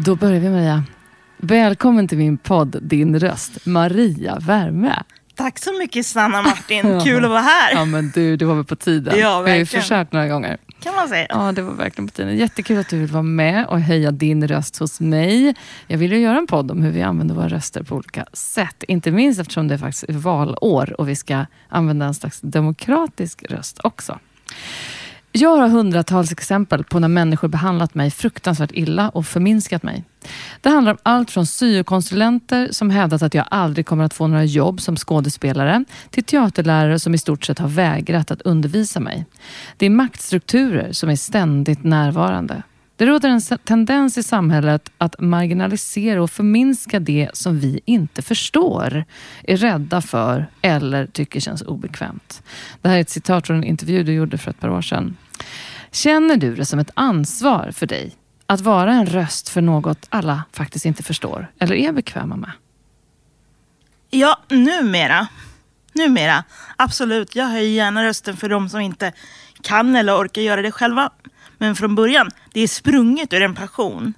Då börjar vi Maria. Välkommen till min podd Din röst, Maria Värme. Tack så mycket Sanna Martin, kul att vara här. Ja men du, det var väl på tiden. Ja, Jag har ju verkligen. försökt några gånger. Kan man säga. Ja, det var verkligen på tiden. Jättekul att du vill vara med och höja din röst hos mig. Jag vill ju göra en podd om hur vi använder våra röster på olika sätt. Inte minst eftersom det faktiskt är valår och vi ska använda en slags demokratisk röst också. Jag har hundratals exempel på när människor behandlat mig fruktansvärt illa och förminskat mig. Det handlar om allt från syokonsulenter som hävdat att jag aldrig kommer att få några jobb som skådespelare till teaterlärare som i stort sett har vägrat att undervisa mig. Det är maktstrukturer som är ständigt närvarande. Det råder en tendens i samhället att marginalisera och förminska det som vi inte förstår, är rädda för eller tycker känns obekvämt. Det här är ett citat från en intervju du gjorde för ett par år sedan. Känner du det som ett ansvar för dig att vara en röst för något alla faktiskt inte förstår eller är bekväma med? Ja, numera. Numera, absolut. Jag höjer gärna rösten för de som inte kan eller orkar göra det själva. Men från början, det är sprunget ur en passion.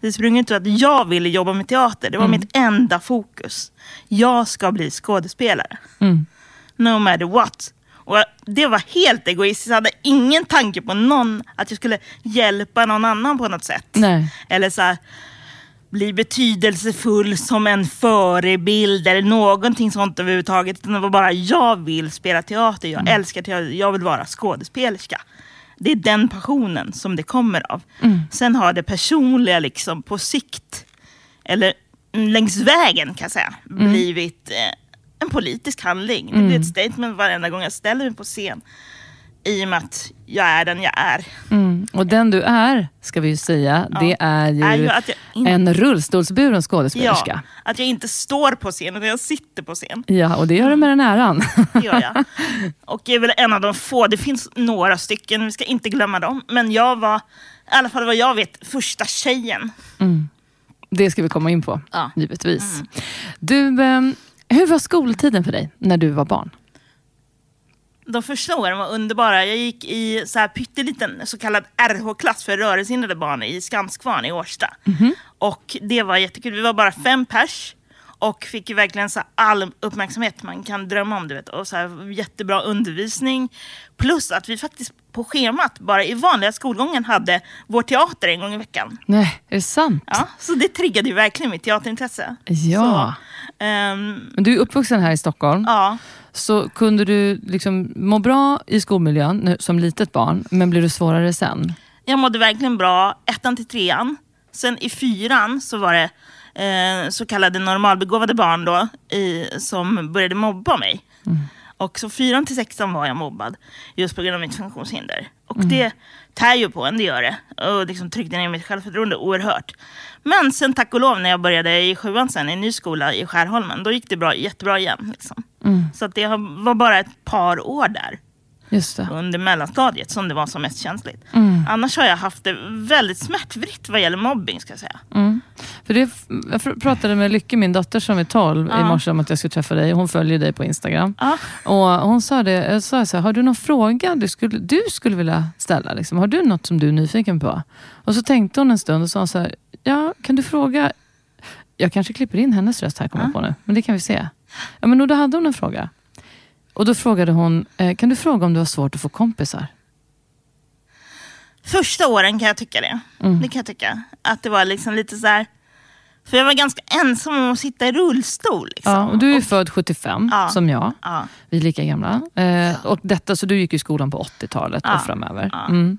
Det är sprunget ur att jag ville jobba med teater. Det var mitt enda fokus. Jag ska bli skådespelare. Mm. No matter what. Och det var helt egoistiskt. Jag hade ingen tanke på någon, att jag skulle hjälpa någon annan på något sätt. Nej. Eller så här, bli betydelsefull som en förebild eller någonting sånt överhuvudtaget. Utan det var bara, jag vill spela teater, jag älskar teater, jag vill vara skådespelerska. Det är den passionen som det kommer av. Sen har det personliga liksom på sikt, eller längs vägen kan jag säga, blivit eh, en politisk handling. Det blir ett statement varenda gång jag ställer mig på scen. I och med att jag är den jag är. Mm. Och den du är, ska vi ju säga, det är ju, Är ju att jag in- en rullstolsburen skådespelerska. Ja, att jag inte står på scen utan jag sitter på scen. Ja. och det gör du med den äran. Det gör jag. Och jag är väl en av de få, det finns några stycken, vi ska inte glömma dem. Men jag var, i alla fall vad jag vet, första tjejen. Det ska vi komma in på, Ja. givetvis. Du, ehm, hur var skoltiden för dig när du var barn? De första åren var underbara. Jag gick i så här pytteliten så kallad RH-klass för rörelsehindrade barn i Skanskvarn i Årsta. Och det var jättekul. Vi var bara fem pers och fick ju verkligen så all uppmärksamhet man kan drömma om. Du vet. Och så här jättebra undervisning. Plus att vi faktiskt på schemat, bara i vanliga skolgången, hade vår teater en gång i veckan. Nej, är det sant? Ja, så det triggade ju verkligen mitt teaterintresse. Ja. Så, Men du är uppvuxen här i Stockholm. ja. Så kunde du liksom må bra i skolmiljön som litet barn, men blev det svårare sen? Jag mådde verkligen bra ettan till trean. Sen i fyran så var det eh, så kallade normalbegåvade barn då, i, som började mobba mig. Och så fyran till sexan var jag mobbad just på grund av mitt funktionshinder. Och det tär ju på en, det gör det. Och liksom tryckte ner mitt självförtroende oerhört. Men sen tack och lov när jag började i sjuan sen i en ny skola i Skärholmen, då gick det bra, jättebra igen. Liksom. Så att det var bara ett par år där. Under mellanstadiet som det var som mest känsligt. Mm. Annars har jag haft det väldigt smärtfritt vad gäller mobbing ska jag säga. Mm. För det, jag pratade med Lycke, min dotter som är 12, i Ja. morse om att jag skulle träffa dig. Hon följer dig på Instagram. Ja. Och hon sa det, jag sa så här, har du någon fråga du skulle, du skulle vilja ställa? Liksom? Har du något som du är nyfiken på? Och så tänkte hon en stund och sa så här, ja, kan du fråga? Jag kanske klipper in hennes röst här, kommer jag på nu. Men det kan vi se. Ja, men då hade hon en fråga. Och då frågade hon, eh, kan du fråga om du har svårt att få kompisar? Första åren kan jag tycka det. Mm. Det kan jag tycka. Att det var liksom lite så här För jag var ganska ensam om att sitta i rullstol. Liksom. Ja, och du är ju född 75, Ja. som jag. Ja. Vi är lika gamla. Eh, och detta, så du gick i skolan på 80-talet och Ja. framöver. Ja. Mm.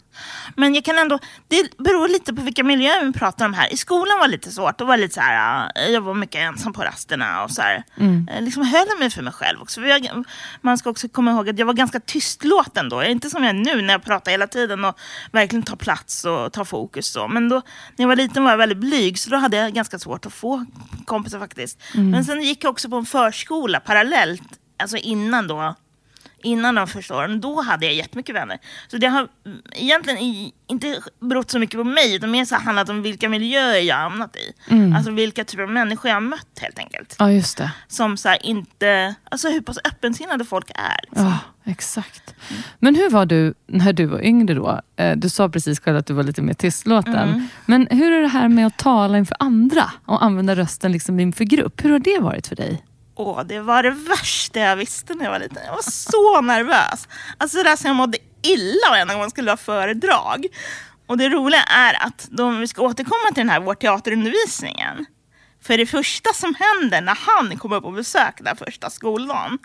Men jag kan ändå, det beror lite på vilka miljöer vi pratar om här. I skolan var det lite svårt. Då var lite så här, ja, jag var mycket ensam på rasterna och så här, Mm. eh, liksom höll mig för mig själv också. Jag, man ska också komma ihåg att jag var ganska tystlåten då. Inte som jag är nu när jag pratar hela tiden och verkligen tar plats och tar fokus. Så. Men då, när jag var liten var jag väldigt blyg så då hade jag ganska svårt att få kompisar faktiskt. Mm. Men sen gick jag också på en förskola parallellt, alltså innan då innan de första åren, då hade jag jättemycket vänner. Så det har mm, egentligen i, inte berott så mycket på mig, utan mer så handlat om vilka miljöer jag hamnat i. Mm. Alltså vilka typer av människor jag har mött helt enkelt. Ja, just det. Som så inte, alltså hur pass öppensinnade folk är. Liksom. Ja, exakt. Men hur var du när du var yngre då? Eh, Du sa precis själv att du var lite mer tystlåten. Mm. Men hur är det här med att tala inför andra och använda rösten liksom inför grupp? Hur har det varit för dig? Åh, det var det värsta jag visste när jag var liten. Jag var så nervös. Alltså det där som jag mådde illa varje gång man skulle ha föredrag. Och det roliga är att då vi ska återkomma till den här vår teaterundervisningen. För det första som händer när han kommer upp på besök den första skoldagen.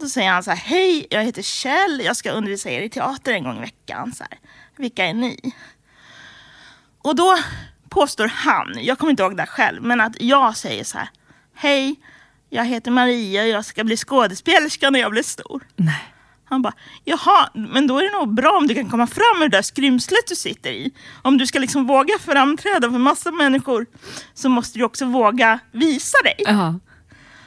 Då säger han så här, hej jag heter Kjell, jag ska undervisa er i teater en gång i veckan. Så här, Vilka är ni? Och då påstår han, jag kommer inte ihåg det själv, men att jag säger så här, hej jag heter Maria och jag ska bli skådespelerska när jag blir stor. Nej. Han bara, jaha, men då är det nog bra om du kan komma fram ur det där skrymslet du sitter i. Om du ska liksom våga framträda för massa människor så måste du också våga visa dig. Ja.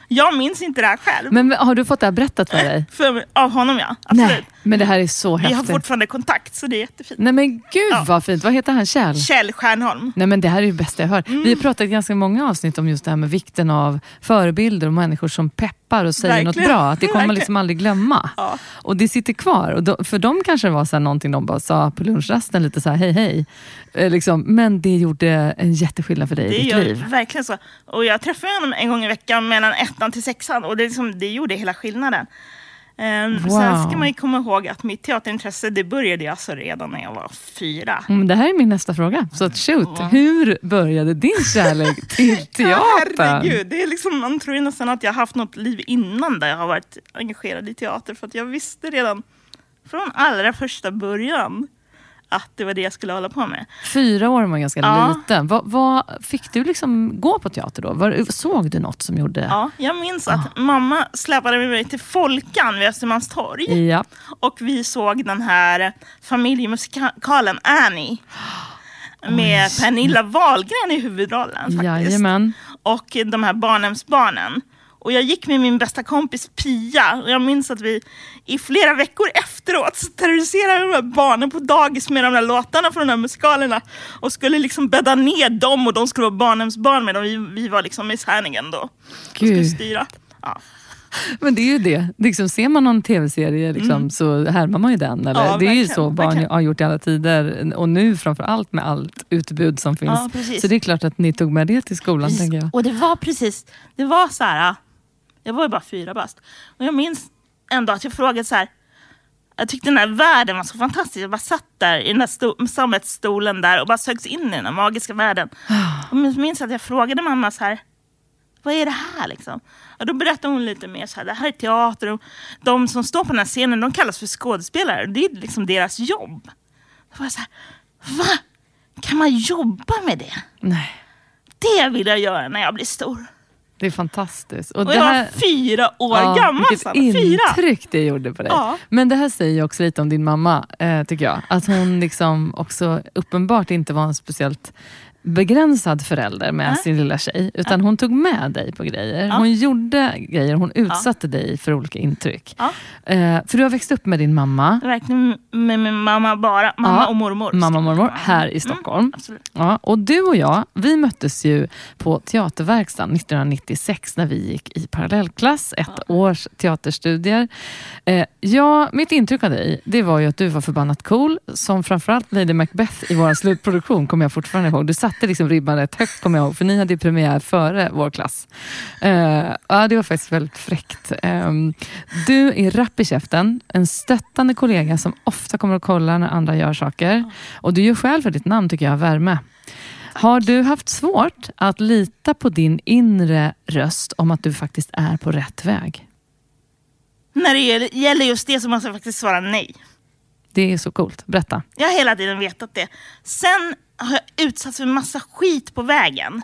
Jag minns inte det här själv. Men har du fått det här berättat för dig? För, av honom ja, absolut. Nej, men det här är så Vi har häftigt. fortfarande kontakt så det är jättefint. Nej men gud Ja. vad fint. Vad heter han? Kjell? Kjell Stjärnholm. Nej men det här är det bästa jag hör. Mm. Vi har pratat i ganska många avsnitt om just det här med vikten av förebilder och människor som peppar och säger något Verkligen. bra. Att det kommer man liksom aldrig glömma. Ja. Och det sitter kvar. Och då, för dem kanske det var så här någonting de bara sa på lunchrasten, lite så här hej hej. Eh, liksom, men det gjorde en jätteskillnad för dig Det i ditt gör liv. verkligen så. Och jag träffade honom en gång i veckan mellan ettan till sexan och det, liksom, det gjorde hela skillnaden. Um, Wow. Sen ska man ju komma ihåg att mitt teaterintresse det började alltså redan när jag var fyra. Mm, det här är min nästa fråga. Så shoot, Ja. hur började din kärlek till Ja, teatern? herregud, det är liksom, man tror ju nästan att jag har haft något liv innan där jag har varit engagerad i teater. För att jag visste redan från allra första början att det var det jag skulle hålla på med. Fyra år var ganska Ja. liten. Vad, vad, fick du liksom gå på teater då? Var, såg du något som gjorde... Ja, jag minns att mamma släpade mig till Folkan vid Östermalmstorg. Ja. Och vi såg den här familjemusikalen Annie. Med Pernilla Wahlgren i huvudrollen faktiskt. Jajamän. Och de här barnhemsbarnen. Och jag gick med min bästa kompis Pia. Och jag minns att vi i flera veckor efteråt så terroriserade de här barnen på dagis med de där låtarna från de här musikalerna. Och skulle liksom bädda ner dem och de skulle vara barnhemsbarn med dem. Vi, vi var liksom Miss Hannigan då. Och skulle Gud. styra. Ja. Men det är ju det. Liksom, ser man någon tv-serie liksom, så härmar man ju den. Eller? Mm. Ja, det är ju så barn verkligen. har gjort i alla tider. Och nu framför allt med allt utbud som finns. Ja, så det är klart att ni tog med det till skolan, Precis. tänker jag. Och det var precis, det var så här, jag var ju bara fyra bast. Och jag minns ändå att jag frågade så här, jag tyckte den här världen var så fantastisk. Jag bara satt där i den där sto- sammetsstolen där och bara sögs in i den här magiska världen. Och jag minns att jag frågade mamma så här, vad är det här liksom? Och då berättade hon lite mer så här, det här är teater och de som står på den här scenen de kallas för skådespelare. Det är liksom deras jobb. Då var jag så här, va? Kan man jobba med det? Nej, Det vill jag göra när jag blir stor. Det är fantastiskt. Och Och det jag här... var fyra år Ja, gammal. vilket Sanna. Fyra! intryck det gjorde på dig. Ja. Men det här säger också lite om din mamma, eh, tycker jag. Att hon liksom också uppenbart inte var en speciellt begränsad förälder med Nej. sin lilla tjej. Utan hon tog med dig på grejer. Hon gjorde grejer, hon utsatte dig för olika intryck. Ja. Eh, för du har växt upp med din mamma, Verkligen med min mamma bara. Mamma Ja, och mormor. mamma och mormor, Ja. här i Stockholm. Absolut. Ja, och du och jag, vi möttes ju på Teaterverkstan 1996 när vi gick i parallellklass, ett års teaterstudier. Eh, ja, mitt intryck av dig, det var ju att du var förbannat cool, som framförallt Lady Macbeth i vår slutproduktion, kommer jag fortfarande ihåg. Du satte liksom ribban rätt högt, kommer jag ihåg, för ni hade ju premiär före vår klass. Uh, ja, det var faktiskt väldigt fräckt. Um, du är rapp i käften, en stöttande kollega som ofta kommer att kolla när andra gör saker. Och du gör själv för ditt namn, tycker jag, värme. Har du haft svårt att lita på din inre röst om att du faktiskt är på rätt väg? När det gäller just det så måste jag faktiskt svara nej. Det är så coolt. Berätta. Jag har hela tiden vetat det. Sen har jag utsatts för massa skit på vägen.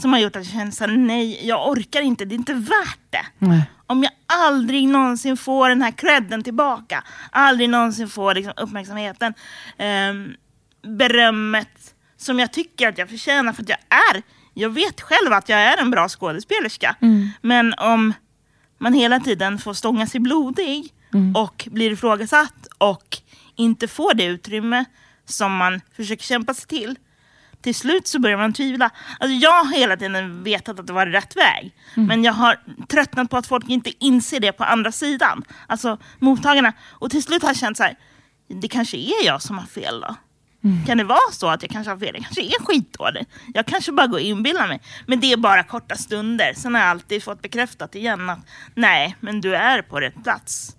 Som har gjort att jag känner såhär, nej jag orkar inte, det är inte värt det. Nej. Om jag aldrig någonsin får den här credden tillbaka, aldrig någonsin får liksom, uppmärksamheten, ehm, berömmet som jag tycker att jag förtjänar för att jag är. Jag vet själv att jag är en bra skådespelerska. Men om man hela tiden får stånga sig blodig och blir ifrågasatt och inte får det utrymme som man försöker kämpa sig till. Till slut så börjar man tvivla. Alltså jag har hela tiden vetat att det var rätt väg. Men jag har tröttnat på att folk inte inser det på andra sidan. Alltså mottagarna. Och till slut har jag känt så här. Det kanske är jag som har fel då. Kan det vara så att jag kanske har fel? Jag kanske är skitdålig. Jag kanske bara går och inbillar mig. Men det är bara korta stunder. Sen har jag alltid fått bekräftat igen att nej, men du är på rätt plats.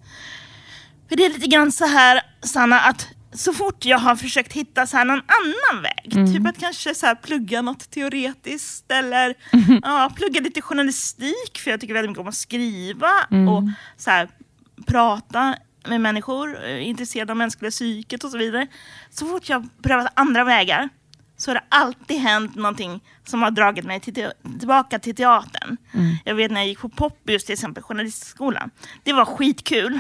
För det är lite grann så här, Sanna, att så fort jag har försökt hitta så här någon annan väg, typ att kanske så här plugga något teoretiskt eller ja, plugga lite journalistik, för jag tycker väldigt mycket om att skriva och så här, prata med människor, eh, intresserad av mänskliga psyket och så vidare. Så fort jag har prövat andra vägar så har det alltid hänt någonting som har dragit mig till, te- tillbaka till teatern. Jag vet när jag gick på Poppius, till exempel journalistskolan. Det var skitkul.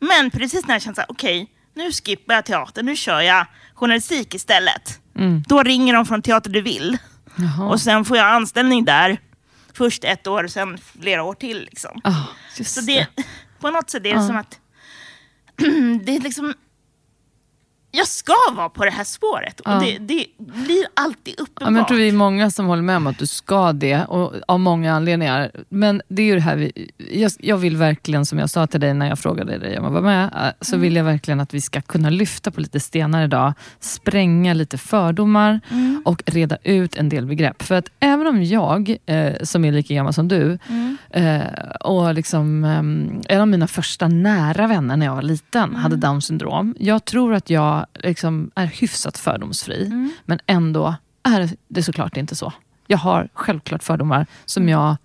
Men precis när jag kände att okej, nu skippar jag teater, nu kör jag journalistik istället. Då ringer de från Teater du vill. Jaha. Och sen får jag anställning där. Först ett år, sen flera år till. Liksom. Ah, just Så det, på något sätt är det Ja. som att det är liksom jag ska vara på det här spåret och Ja. det, det blir alltid uppenbart. Ja, men jag tror vi är många som håller med om att du ska det, och av många anledningar. Men det är ju det här, vi, jag, jag vill verkligen, som jag sa till dig när jag frågade dig om att vara med, eh, så Mm. vill jag verkligen att vi ska kunna lyfta på lite stenar idag, spränga lite fördomar Mm. och reda ut en del begrepp. För att även om jag, eh, som är lika gammal som du, Mm. eh, och liksom, eh, en av mina första nära vänner när jag var liten hade Mm. down syndrom. Jag tror att jag liksom är hyfsat fördomsfri, Mm. men ändå är det såklart inte så. Jag har självklart fördomar som Mm. jag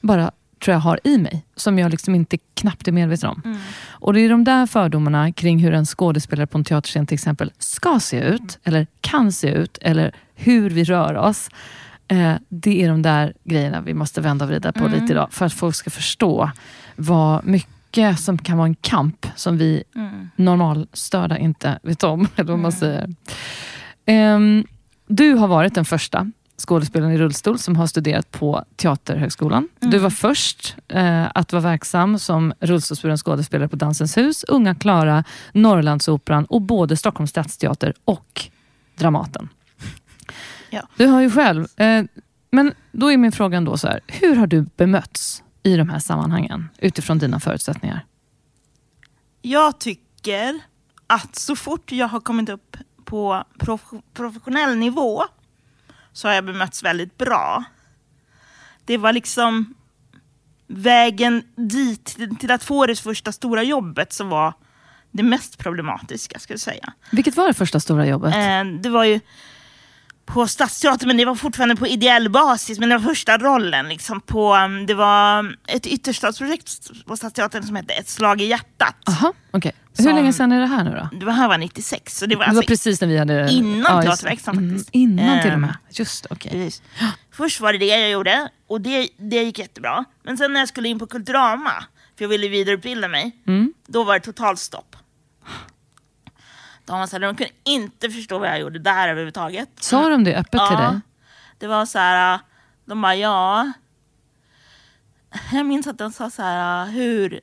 bara tror jag har i mig, som jag liksom inte knappt är medveten om. Mm. Och Det är de där fördomarna kring hur en skådespelare på en teaterscen till exempel ska se ut, eller kan se ut, eller hur vi rör oss. Eh, det är de där grejerna vi måste vända och vrida på Mm. lite idag, för att folk ska förstå vad mycket som kan vara en kamp som vi Mm. normalstörda inte vet om. Eller vad man säger. Ehm, du har varit den första skådespelaren i rullstol som har studerat på Teaterhögskolan. Du var först eh, att vara verksam som rullstolsburen skådespelare på Dansens hus, Unga Klara, Norrlandsoperan och både Stockholms stadsteater och Dramaten. Ja. Du har ju själv, eh, men då är min fråga ändå så här, hur har du bemötts i de här sammanhangen utifrån dina förutsättningar? Jag tycker att så fort jag har kommit upp på prof- professionell nivå så har jag bemötts väldigt bra. Det var liksom vägen dit till- att få det första stora jobbet som var det mest problematiska, ska jag säga. Vilket var det första stora jobbet? Eh, det var ju på Stadsteatern, men det var fortfarande på ideell basis. Men det var första rollen. Liksom, på, um, det var ett ytterstadsprojekt på Stadsteatern som hette Ett slag i hjärtat. Aha, okej. Hur Som- länge sedan är det här nu då? Det var här var 96. Så det var Det var alltså precis när vi hade... innan just- teaterverksam mm, faktiskt. Innan till och Ehm, med. Just okej. Precis. Först var det det jag gjorde och det, det gick jättebra. Men sen när jag skulle in på Kulturama, för jag ville vidareutbilda mig, Mm. då var det totalstopp. De, var så här, de kunde inte förstå vad jag gjorde där överhuvudtaget. Sa de det öppet till dig? Det var så här, de bara ja. Jag minns att de sa så här, hur,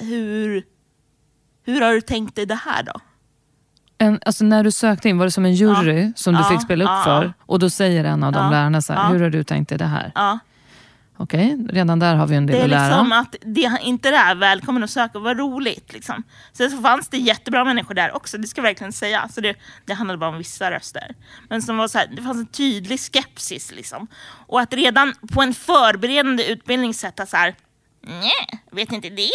hur, hur har du tänkt dig det här då? En, alltså när du sökte in, var det som en jury som du Ja, fick spela upp ja, för? ja. Och då säger en av de Ja, lärarna så här, ja. hur har du tänkt dig det här? Okej, redan där har vi en del Det är att lära. liksom att det är inte det här välkommen att söka, vad roligt. Liksom. Sen så fanns det jättebra människor där också, det ska jag verkligen säga. Så det, det handlade bara om vissa röster. Men som var så här, det fanns en tydlig skepsis. Liksom. Och att redan på en förberedande utbildning sätta så här, nej, vet inte det.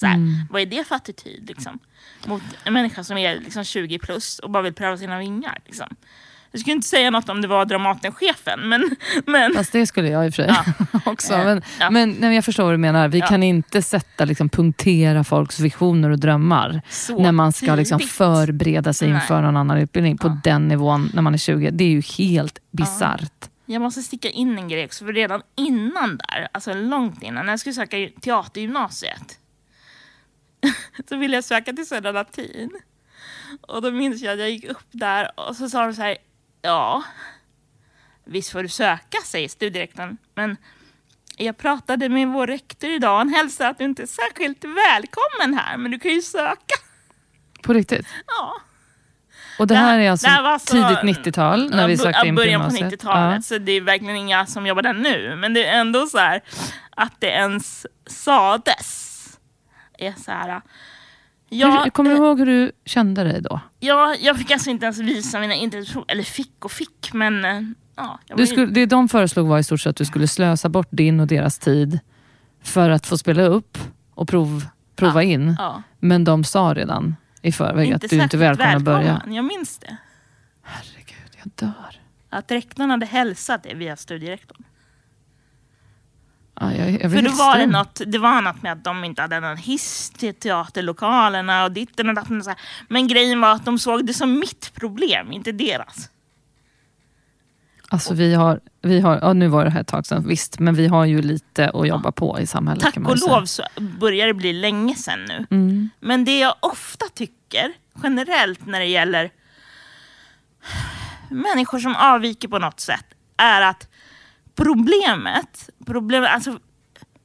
Så här, Mm. Vad är det för attityd liksom? mot en människa som är liksom 20 plus och bara vill pröva sina vingar? Liksom. Jag skulle inte säga något om det var Dramatenchefen, men... men Fast det skulle jag i och för sig också. Men, Ja. men nej, jag förstår vad du menar. Vi Ja. kan inte sätta, liksom, punktera folks visioner och drömmar så när man ska liksom, förbereda sig Nej. inför någon annan utbildning på Ja. den nivån när man är 20. Det är ju helt bisarrt. Jag måste sticka in en grej också, för redan innan där, alltså långt innan, när jag skulle söka teatergymnasiet, så ville jag söka till Södra Latin. Och då minns jag att jag gick upp där och så sa de så här, ja, visst får du söka, säger studierektorn, men jag pratade med vår rektor idag han hälsar att du inte är särskilt välkommen här, men du kan ju söka. På riktigt. Ja. Och det Det här är alltså här alltså- tidigt 90-tal när vi Ja, sökte in på början på gymnasiet. 90-talet, så det är verkligen inga som jobbar där nu. Men det är ändå så här att det ens sades. Är så här, Ja. ja, hur, kommer du eh, ihåg hur du kände dig då? ja, jag fick alltså inte ens visa mina introduktioner, eller fick och fick, men eh, ja. Du skulle, det de föreslog var i stort sett att du skulle slösa bort din och deras tid för att få spela upp och prov, prova in. ja, Men de sa redan i förväg att du inte är särskilt välkommen att börja. välkommen. Jag minns det. Herregud, jag dör. Att rektorn hade hälsat det via studierektorn. Ja, jag, jag För då var det, något, det var något med att de inte hade någon hiss till teaterlokalerna och ditten och datten. Men grejen var att de såg det som mitt problem, inte deras. Alltså vi har, vi har ja, nu var det här ett tag sedan, visst, men vi har ju lite att jobba på i samhället. Tack och säga. lov så börjar det bli länge sedan nu. Mm. Men det jag ofta tycker, generellt när det gäller människor som avviker på något sätt, är att problemet, problemet alltså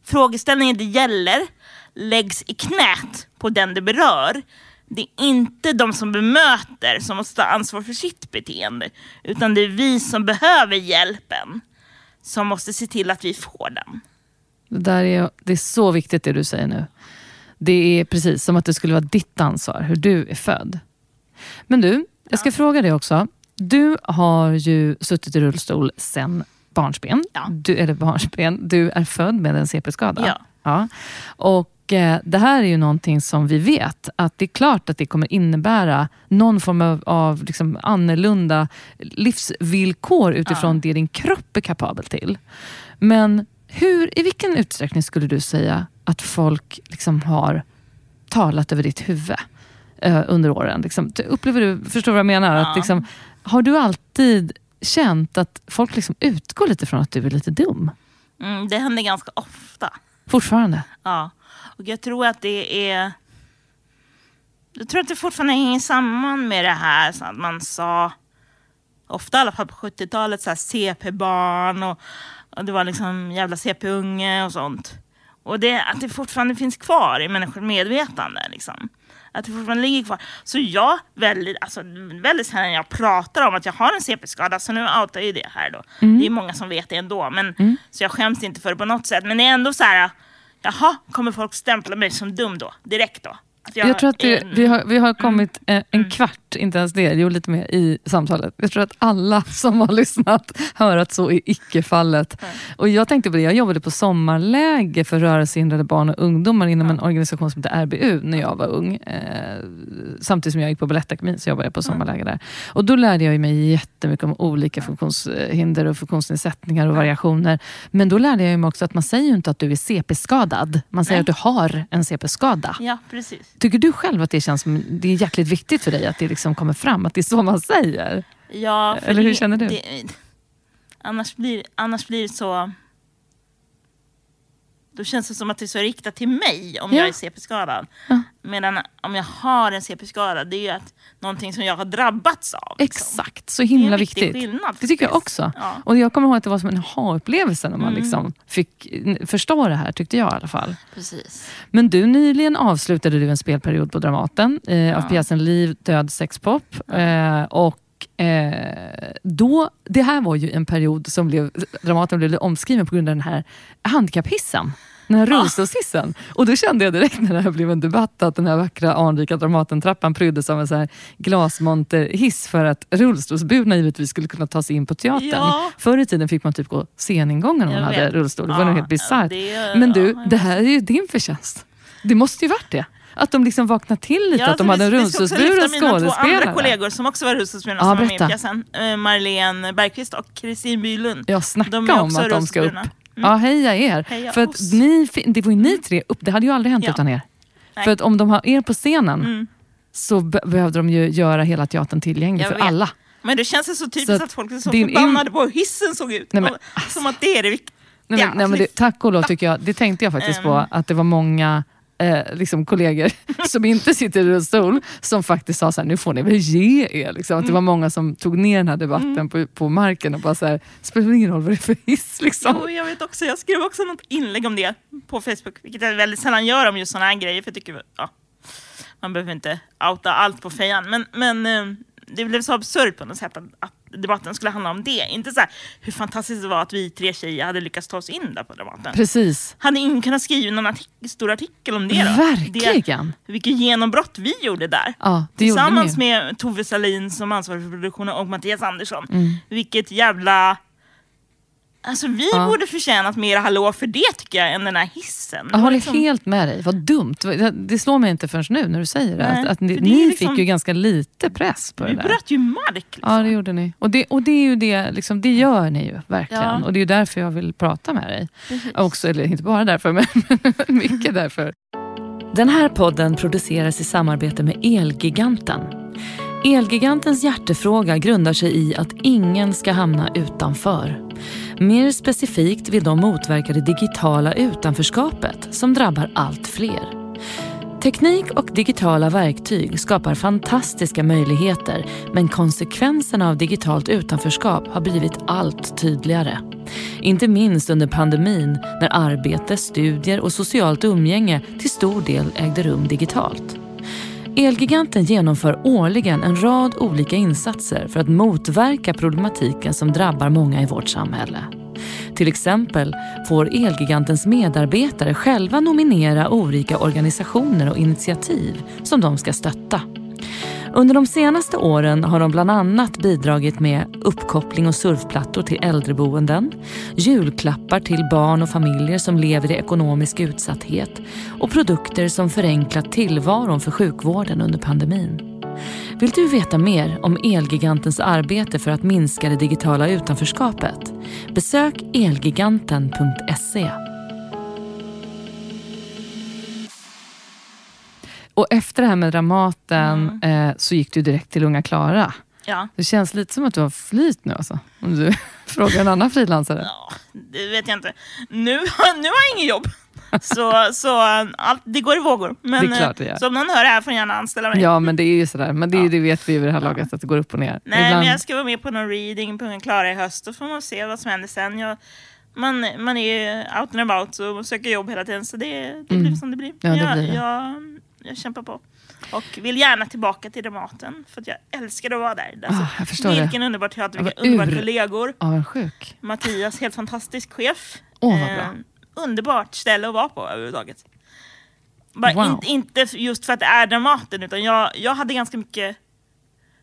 frågeställningen det gäller, läggs i knät på den det berör. Det är inte de som bemöter som måste ta ansvar för sitt beteende, utan det är vi som behöver hjälpen som måste se till att vi får den. Det, där är, det är så viktigt det du säger nu. Det är precis som att det skulle vara ditt ansvar, hur du är född. Men du, jag ska fråga dig också. Du har ju suttit i rullstol sen barnsben. Ja. Du, eller barnsben. Du är född med en CP-skada. Ja. Ja. Och eh, det här är ju någonting som vi vet att det är klart att det kommer innebära någon form av, av liksom annorlunda livsvillkor utifrån det din kropp är kapabel till. Men hur, i vilken utsträckning skulle du säga att folk liksom har talat över ditt huvud eh, under åren? Liksom, upplever du, förstår du vad jag menar? Ja. Att liksom, har du alltid känt att folk liksom utgår lite från att du är lite dum? Mm, det händer ganska ofta. Fortfarande? Ja, och jag tror att det är... Jag tror att det fortfarande hänger samman med det här så att man sa, ofta i alla fall på 70-talet, så här CP-barn och, och det var liksom jävla CP-unge och sånt. Och det, att det fortfarande finns kvar i människors medvetande. Liksom. Att det fortfarande ligger kvar. Så jag väldigt, alltså, väldigt sällan jag pratar om att jag har en CP-skada, så nu outar jag ju det här då. Det är många som vet det ändå, men, så jag skäms inte för det på något sätt. Men det är ändå så här, jaha, kommer folk stämpla mig som dum då? Direkt då? Att Jag tror att det, vi, har, vi har kommit eh, en kvart, inte ens det, jo lite mer i samtalet. Jag tror att alla som har lyssnat hör att så är icke fallet. Och jag tänkte på det, jag jobbade på sommarläge för rörelsehindrade barn och ungdomar inom en organisation som heter RBU när jag var ung. Eh, samtidigt som jag gick på Balettakademin så jobbade jag på sommarläge där. Och då lärde jag mig jättemycket om olika funktionshinder och funktionsnedsättningar och variationer. Men då lärde jag mig också att man säger inte att du är CP-skadad. Man säger Nej. att du har en CP-skada. Ja, precis. Tycker du själv att det känns som det är jäkligt viktigt för dig att det liksom kommer fram, att det är så man säger? Ja, Eller hur det- känner du? Det, annars, blir, annars blir det så... Då känns det som att det är så riktat till mig om Ja. jag är CP-skadad. Ja. Medan om jag har en CP-skada, det är ju att, någonting som jag har drabbats av. liksom. Exakt, så Det är himla viktig viktigt. skillnad. Det tycker jag också. Ja, Och jag kommer ihåg att det var som en aha-upplevelse när man Mm. liksom fick förstå det här, tyckte jag i alla fall. precis. Men du, nyligen avslutade du en spelperiod på Dramaten eh, av Ja. pjäsen Liv, död, sexpop. Eh, och eh, då, det här var ju en period som blev, Dramaten blev omskriven på grund av den här handikapphissen. Den här rullstolshissen. Och då kände jag direkt när det här blev en debatt att den här vackra anrika Dramatentrappan pryddes av en så här glasmonterhiss för att rullstolsburna givetvis skulle kunna ta sig in på teatern. Ja. Förr i tiden fick man typ gå sceningången om man hade vet. rullstol. Det var Ja, nog helt bisarrt. Men du, ja, det här är ju din förtjänst. Det måste ju varit det. att de liksom vaknade till lite, att de hade en vi- vi ska också rullstolsburen lyfta mina två andra skådespelare. kollegor som också var rullstolsburna Ja, som var med i berätta. pjäsen. Eh, Marlene Bergqvist och Kristin Bylund. Jag snackade De om att de ska upp. Mm. Ja, heja er. Heja För att ni, det var ju ni tre upp, det hade ju aldrig hänt Ja. utan er. Nej. För att om de har er på scenen Mm. så be- behövde de ju göra hela teatern tillgänglig för alla. Men det känns ju så typiskt Så att folk är så in- förbannade på hur hissen såg ut. Nej, men Som att det är det viktiga. Nej, men, nej, men det, tack och lov tycker jag, det tänkte jag faktiskt på, Mm. att det var många eh, liksom kollegor som inte sitter i rullstol som faktiskt sa så här, nu får ni väl ge er. Liksom. Att det var många som tog ner den här debatten Mm. på, på marken och bara så här, spelar ingen roll vad det är för hiss. Liksom. Jo, jag vet också. Jag skrev också något inlägg om det på Facebook, vilket jag väldigt sällan gör om just sådana här grejer. För jag tycker, ja, man behöver inte outa allt på fejan. Men, men eh, det blev så absurt på något sätt att, att debatten skulle handla om det. Inte så här, hur fantastiskt det var att vi tre tjejer hade lyckats ta oss in där på Dramaten. Precis, Hade ingen kunnat skriva någon artik- stor artikel om det då? verkligen. Det, vilket genombrott vi gjorde där. Ja, det gjorde Tillsammans ju. med Tove Salin som ansvarig för produktionen och Mattias Andersson. Mm. Vilket jävla... Alltså vi Ja. borde förtjänat mer hallå för det tycker jag än den här hissen. Jag håller liksom- helt med dig, vad dumt. Det- slår mig inte förrän nu när du säger det. Nej, att, att ni, det ni liksom- fick ju ganska lite press på Vi det där. bröt ju mark. Liksom. Ja, det gjorde ni. Och det, och det är ju det, liksom, det gör ni ju verkligen. Ja. Och det är ju därför jag vill prata med dig. Precis. Också, eller inte bara därför, men mycket därför. Den här podden produceras i samarbete med Elgiganten. Elgigantens hjärtefråga grundar sig i att ingen ska hamna utanför. Mer specifikt vill de motverka det digitala utanförskapet som drabbar allt fler. Teknik och digitala verktyg skapar fantastiska möjligheter men konsekvenserna av digitalt utanförskap har blivit allt tydligare. Inte minst under pandemin när arbete, studier och socialt umgänge till stor del ägde rum digitalt. Elgiganten genomför årligen en rad olika insatser för att motverka problematiken som drabbar många i vårt samhälle. Till exempel får Elgigantens medarbetare själva nominera olika organisationer och initiativ som de ska stötta. Under de senaste åren har de bland annat bidragit med uppkoppling och surfplattor till äldreboenden, julklappar till barn och familjer som lever i ekonomisk utsatthet och produkter som förenklat tillvaron för sjukvården under pandemin. Vill du veta mer om Elgigantens arbete för att minska det digitala utanförskapet? Besök elgiganten.se. Och efter det här med Dramaten eh, så gick du direkt till Unga Klara. Ja. Det känns lite som att du har flyt nu alltså. Om du frågar en annan frilansare. ja, det vet jag inte. Nu, nu har jag inget jobb. Så, så allt, det går i vågor. Men Det är klart det gör. eh, så om någon hör det här får ni gärna anställa mig. Ja men det är ju sådär. Men det, Ja. det vet vi ju vid det här laget att det går upp och ner. Nej, Ibland- men jag ska vara med på någon reading på Unga Klara i höst. Då får man se vad som händer sen. Jag, man, man är ju out and about och söker jobb hela tiden. Så det, det blir som det blir. Mm. Ja, det jag, blir det. Jag, jag kämpar på. Och vill gärna tillbaka till Dramaten. För att jag älskar att vara där. Alltså, Ah, jag förstår det. vilken underbar teater, vilka underbara ur- kollegor. Avundsjuk. Mattias, helt fantastisk chef. Åh, vad bra. Eh, underbart ställe att vara på överhuvudtaget. Bara Wow. inte, inte just för att det är Dramaten, utan jag, jag hade ganska mycket...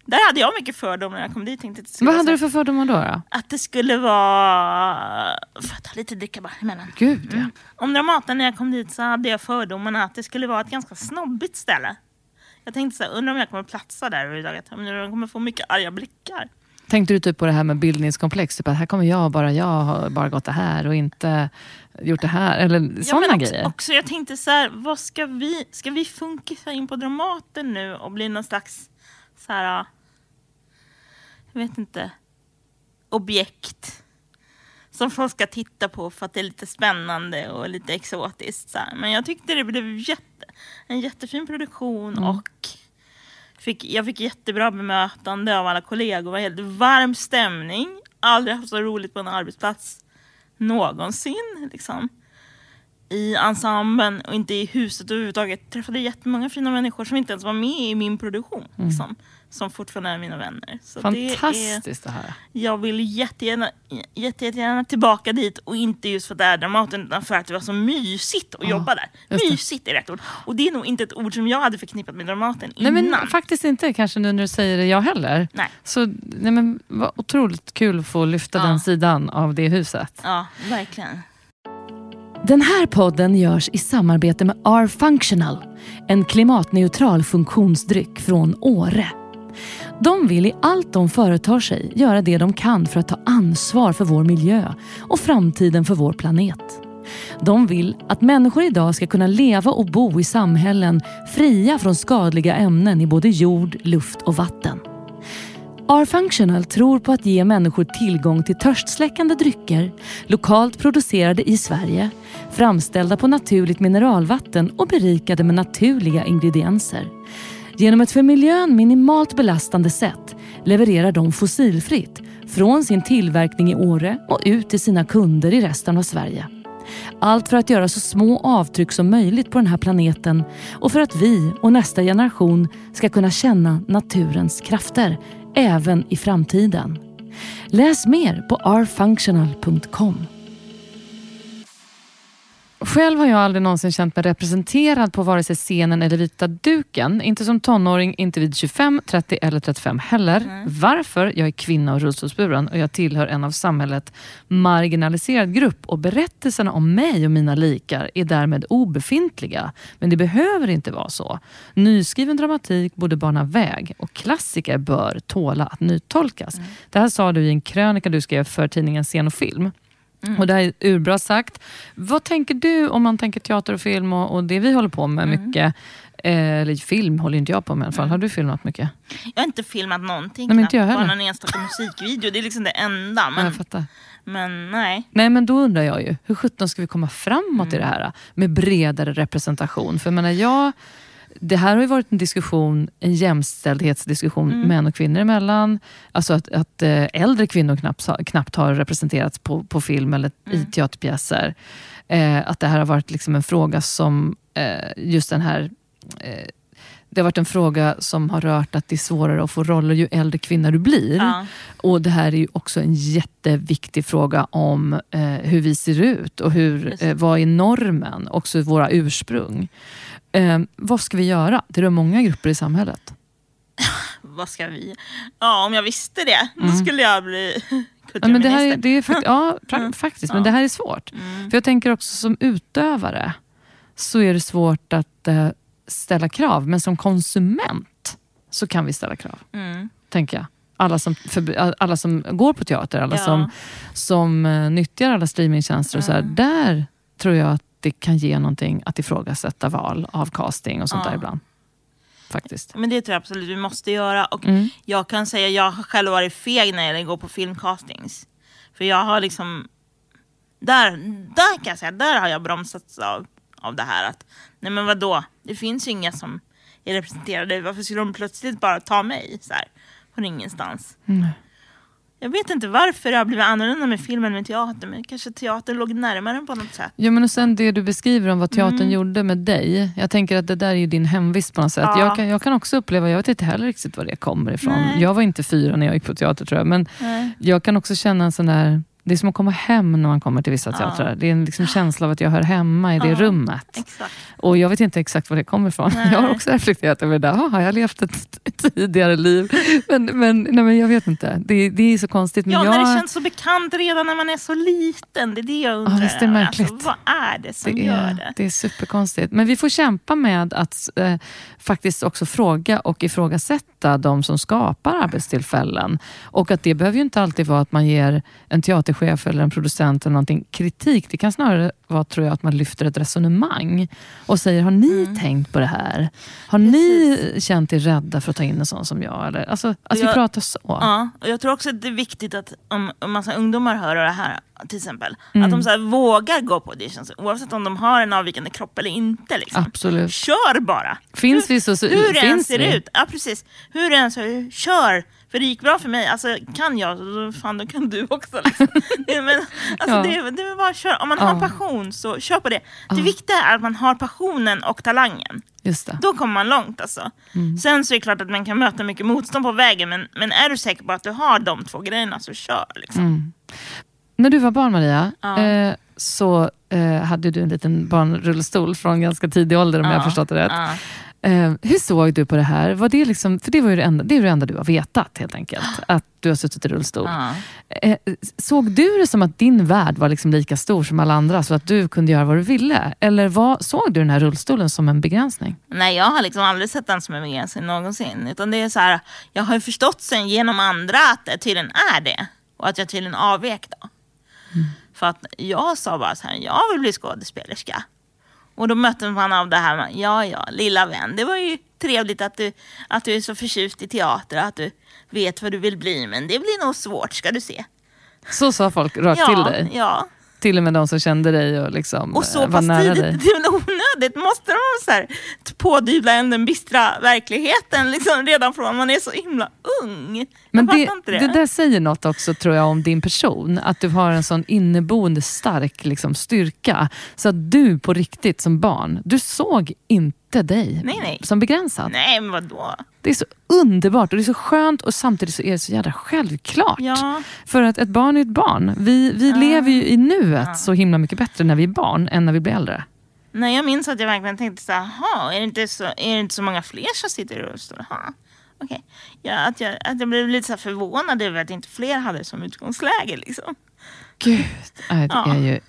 Där hade jag mycket fördomar när jag kom dit. Tänkte att, Vad hade du för fördomar då? då? att det skulle vara... Får jag ta lite dricka bara emellan? Gud ja. Om Dramaten när jag kom dit så hade jag fördomarna att det skulle vara ett ganska snobbigt ställe. Jag tänkte så här, undrar om jag kommer platsa där överhuvudtaget. Jag kommer få mycket arga blickar. Tänkte du typ på det här med bildningskomplex? Typ att här kommer jag, bara jag har bara gått det här och inte gjort det här. Eller Ja, sådana också, grejer. Också, jag tänkte så här, vad ska vi, ska vi funkisa in på Dramaten nu och bli någon slags så här, vet inte, objekt som folk ska titta på för att det är lite spännande och lite exotiskt. Så här. Men jag tyckte det blev jätte, en jättefin produktion Mm. och fick, jag fick jättebra bemötande av alla kollegor. Det var helt varm stämning. Aldrig haft så roligt på en arbetsplats någonsin. Liksom i ensemblen och inte i huset överhuvudtaget. Träffade jättemånga fina människor som inte ens var med i min produktion. Liksom, som fortfarande är mina vänner. Så det är, Fantastiskt att höra. jag vill jättegärna, jätte, jättegärna tillbaka dit och inte just för att det är Dramaten utan för att det var så mysigt att jobba där. det. Mysigt är rätt ord. Och det är nog inte ett ord som jag hade förknippat med Dramaten Nej, innan. men faktiskt inte kanske nu när du säger det jag heller. Nej. Så nej, men, vad otroligt kul att få lyfta Ja. den sidan av det huset. Ja, verkligen. Den här podden görs i samarbete med R-Functional, en klimatneutral funktionsdryck från Åre. De vill i allt de företar sig göra det de kan för att ta ansvar för vår miljö och framtiden för vår planet. De vill att människor idag ska kunna leva och bo i samhällen fria från skadliga ämnen i både jord, luft och vatten. R-Functional tror på att ge människor tillgång till törstsläckande drycker, lokalt producerade i Sverige, framställda på naturligt mineralvatten och berikade med naturliga ingredienser. Genom ett för miljön minimalt belastande sätt levererar de fossilfritt från sin tillverkning i Åre och ut till sina kunder i resten av Sverige. Allt för att göra så små avtryck som möjligt på den här planeten och för att vi och nästa generation ska kunna känna naturens krafter även i framtiden. Läs mer på rfunctional.com. Själv har jag aldrig någonsin känt mig representerad på vare sig scenen eller vita duken. Inte som tonåring, inte vid 25, 30 eller 35 heller. Mm. Varför? Jag är kvinna och rullstolsburen och jag tillhör en av samhället marginaliserad grupp och berättelserna om mig och mina likar är därmed obefintliga. Men det behöver inte vara så. Nyskriven dramatik borde bana väg och klassiker bör tåla att nytolkas. Mm. Det här sa du i en krönika du skrev för tidningen Scen och film. Mm. Och det här är urbra sagt. Vad tänker du om man tänker teater och film och, och det vi håller på med mm. mycket? Eh, eller film håller inte jag på med i alla fall. Mm. Har du filmat mycket? Jag har inte filmat någonting. Nej, inte jag heller. Bara någon enstaka musikvideo. Det är liksom det enda. Men, fattar. men nej. Nej men då undrar jag ju, hur sjutton ska vi komma framåt i mm. det här? Med bredare representation. För jag menar, jag det här har ju varit en diskussion, en jämställdhetsdiskussion mm. män och kvinnor emellan. Alltså att, att eh, äldre kvinnor knappt, knappt har representerats på, på film eller mm. i teaterpjäser. Eh, att det här har varit liksom en fråga som, eh, just den här eh, det har varit en fråga som har rört att det är svårare att få roller ju äldre kvinna du blir. Ja. Och Det här är ju också en jätteviktig fråga om eh, hur vi ser ut och hur, eh, vad är normen, också våra ursprung. Eh, vad ska vi göra? Det är många grupper i samhället. vad ska vi? Ja, om jag visste det, mm. då skulle jag bli Ja, men det här är, det är fakt ja, mm. faktiskt, men det här är svårt. Mm. För Jag tänker också som utövare så är det svårt att eh, ställa krav, men som konsument så kan vi ställa krav. Mm. Tänker jag. Alla som, för, alla som går på teater, alla ja. som, som uh, nyttjar alla streamingtjänster. Och så här, där tror jag att det kan ge någonting att ifrågasätta val av casting och sånt ja. där ibland. Faktiskt. Men det tror jag absolut vi måste göra. Och mm. Jag kan säga jag har själv varit feg när jag går på filmcastings. För jag har liksom... Där, där kan jag säga, där har jag bromsats av, av det här. att Nej men vadå, det finns ju inga som är representerade. Varför skulle de plötsligt bara ta mig så här, från ingenstans? Mm. Jag vet inte varför det har blivit annorlunda med filmen med teater, men kanske teatern låg närmare på något sätt. Ja, men och sen det du beskriver om vad teatern mm. gjorde med dig. Jag tänker att det där är ju din hemvist på något sätt. Ja. Jag, kan, jag kan också uppleva, jag vet inte heller riktigt var det kommer ifrån. Nej. Jag var inte fyra när jag gick på teater tror jag, men Nej. jag kan också känna en sån där det är som att komma hem när man kommer till vissa teatrar. Det är en liksom känsla av att jag hör hemma i det ja, rummet. Exakt. Och Jag vet inte exakt var det kommer ifrån. Nej. Jag har också reflekterat över det där. Har jag levt ett tidigare liv? Men, men, nej, men jag vet inte. Det, det är så konstigt. Men ja, jag... när det känns så bekant redan när man är så liten. Det är det jag undrar. Ja, visst är märkligt. Alltså, vad är det som det är, gör det? Det är superkonstigt. Men vi får kämpa med att eh, faktiskt också fråga och ifrågasätta de som skapar arbetstillfällen. Och att det behöver ju inte alltid vara att man ger en teaterchef eller en producent eller någonting kritik. Det kan snarare vara tror jag, att man lyfter ett resonemang och säger, har ni mm. tänkt på det här? Har Precis. ni känt er rädda för att ta in en sån som jag? Eller, alltså, att jag, vi pratar så. Ja, och jag tror också att det är viktigt att om en massa ungdomar hör det här, till exempel, mm. att de så vågar gå på auditions oavsett om de har en avvikande kropp eller inte. Liksom. Absolut. Kör bara! Finns hur, vi så, så hur det än ser vi? ut. Ja, precis. Hur det än ser ut, kör! För det gick bra för mig. Alltså, kan jag, så fan då kan du också. Liksom. men, alltså, ja. det, det är bara att köra. Om man ja. har passion, så kör på det. Det viktiga är att man har passionen och talangen. Just det. Då kommer man långt. Alltså. Mm. Sen så är det klart att man kan möta mycket motstånd på vägen, men, men är du säker på att du har de två grejerna, så kör. Liksom. Mm. När du var barn, Maria, ja. eh, så eh, hade du en liten barnrullstol från ganska tidig ålder, om jag har förstått det rätt. Eh, hur såg du på det här? Var det liksom, för det var ju det enda, det är det enda du har vetat helt enkelt. Att du har suttit i rullstol. Ja. Eh, såg du det som att din värld var liksom lika stor som alla andra, så att du kunde göra vad du ville? Eller vad, såg du den här rullstolen som en begränsning? Nej, jag har liksom aldrig sett den som en begränsning någonsin. Utan det är så här, jag har ju förstått sen genom andra att det tydligen är det. Och att jag tydligen avvek då. För att jag sa bara så här, jag vill bli skådespelerska. Och då mötte man av det här med, ja ja, lilla vän, det var ju trevligt att du, att du är så förtjust i teater, att du vet vad du vill bli, men det blir nog svårt ska du se. Så sa folk rakt ja, till dig? Ja, Till och med de som kände dig och liksom och så eh, var pass nära tidigt, dig? det är väl onödigt. Måste de så här, pådyvla en den bistra verkligheten liksom, redan från man är så himla ung? Men det, det. det där säger något också tror jag om din person. Att du har en sån inneboende stark liksom, styrka. Så att du på riktigt som barn, du såg inte dig Nej, nej. som begränsad. Nej, men vadå? Det är så underbart och det är så skönt och samtidigt så är det så jävla självklart. Ja, För att ett barn är ett barn. Vi, vi Ja. lever ju i nuet Ja. så himla mycket bättre när vi är barn än när vi blir äldre. nej, jag minns att jag verkligen tänkte så här, "Jaha, är det inte så, är det inte så många fler som sitter i rullstol? Okej. Ja, att, jag, att jag blev lite så förvånad över att inte fler hade det som utgångsläge. Liksom. Gud, det är ju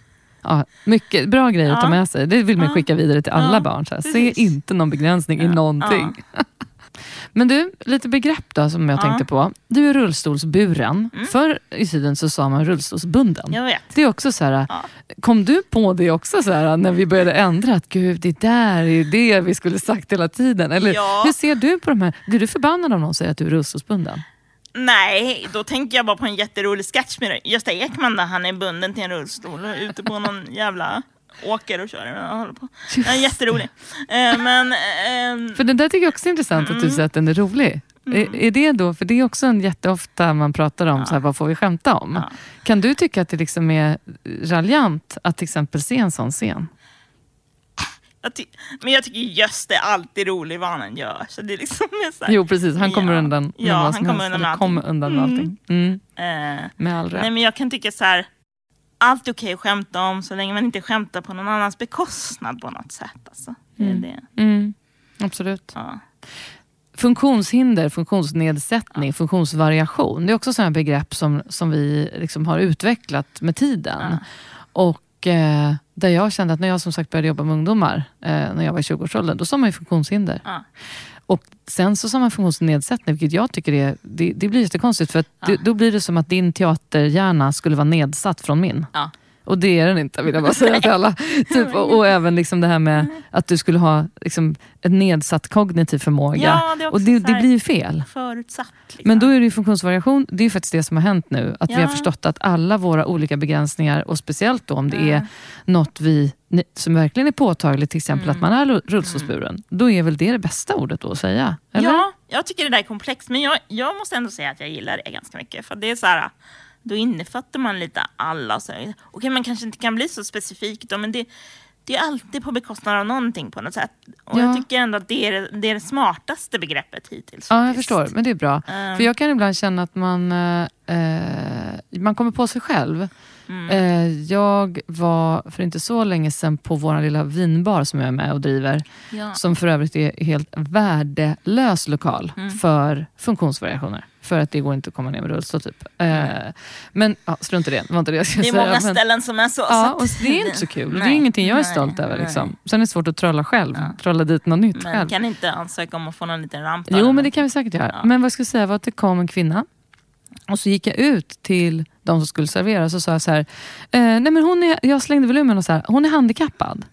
ja, mycket bra grejer att ta med sig. Det vill man skicka vidare till alla barn. Så här. Se inte någon begränsning i någonting. Men du, lite begrepp då som jag Ja. tänkte på. Du är rullstolsburen. Mm. Förr i tiden så sa man rullstolsbunden. Jag vet. Det är också så här. Kom du på det också så här, när vi började ändra? Att gud, det där är det vi skulle sagt hela tiden. Eller Ja. hur ser du på de här? Blir du förbannad om någon säger att du är rullstolsbunden? Nej, då tänker jag bara på en jätterolig sketch med Gösta Ekman där han är bunden till en rullstol och ute på någon jävla åker och kör. Och håller på. Den är jätterolig. Eh, men, ehm, För det där tycker jag också är intressant att du säger att den är rolig. Är, är det då, för det är också en jätteofta man pratar om, så här, vad får vi skämta om? Ja. Kan du tycka att det liksom är raljant att till exempel se en sån scen? Jag men jag tycker Gösta är alltid rolig vad han gör. Så det är liksom så här, Jo precis, han kommer Ja. undan med Ja, vad han som kommer helst. undan allting. undan med Mm. allting. Mm. eh, Med all rätt. nej men jag kan tycka så här. Allt är okej att skämta om så länge man inte skämtar på någon annans bekostnad på något sätt. Alltså. Det är Mm. det. Mm. Absolut. Ja. Funktionshinder, funktionsnedsättning, funktionsvariation. Det är också sådana begrepp som, som vi liksom har utvecklat med tiden. Och eh, där jag kände att när jag som sagt började jobba med ungdomar, eh, när jag var i 20-årsåldern, då sa man ju funktionshinder. Ja. Och sen så sa man funktionsnedsättning, vilket jag tycker är, det, det blir jättekonstigt. För Ja. det, då blir det som att din teaterhjärna skulle vara nedsatt från min. Ja. Och det är den inte vill jag bara säga till alla. Typ, och, och även liksom det här med att du skulle ha liksom, en nedsatt kognitiv förmåga. Ja, det och det, det blir ju fel. Förutsatt. Liksom. Men då är det ju funktionsvariation, det är ju faktiskt det som har hänt nu. Att vi har Ja. förstått att alla våra olika begränsningar, och speciellt då om det Ja. är något vi, som verkligen är påtagligt, till exempel Mm. att man är rull- rullstolsburen. Då är väl det det bästa ordet då att säga? Eller? Ja, jag tycker det där är komplext. Men jag, jag måste ändå säga att jag gillar det ganska mycket. För det är så här, då innefattar man lite alla. Så Okej, man kanske inte kan bli så specifik då, men det, det är alltid på bekostnad av någonting på något sätt. Och Ja. jag tycker ändå att det är det, är det smartaste begreppet hittills. Ja, jag faktiskt. förstår. Men det är bra. Mm. För jag kan ibland känna att man, eh, eh, man kommer på sig själv. Mm. Eh, jag var för inte så länge sedan på vår lilla vinbar som jag är med och driver. Ja. Som för övrigt är helt värdelös lokal Mm. för funktionsvariationer. För att det går inte att komma ner med rullstol. Typ. Eh, men ja, strunt i det, det var inte det jag skulle Det är säga. många men, ställen som är så. Ja, och det är inte så kul. Och det är Nej, ingenting jag är nej, stolt över. nej. Liksom. Sen är det svårt att trolla själv. Ja. Trolla dit något nytt Men själv. kan inte ansöka om att få någon liten ramp? Jo, men det något? kan vi säkert göra. Ja. Men vad jag skulle säga var att det kom en kvinna och så gick jag ut till de som skulle servera och så sa jag så här, eh, nej men hon är, jag slängde volymen och så här, hon är handikappad.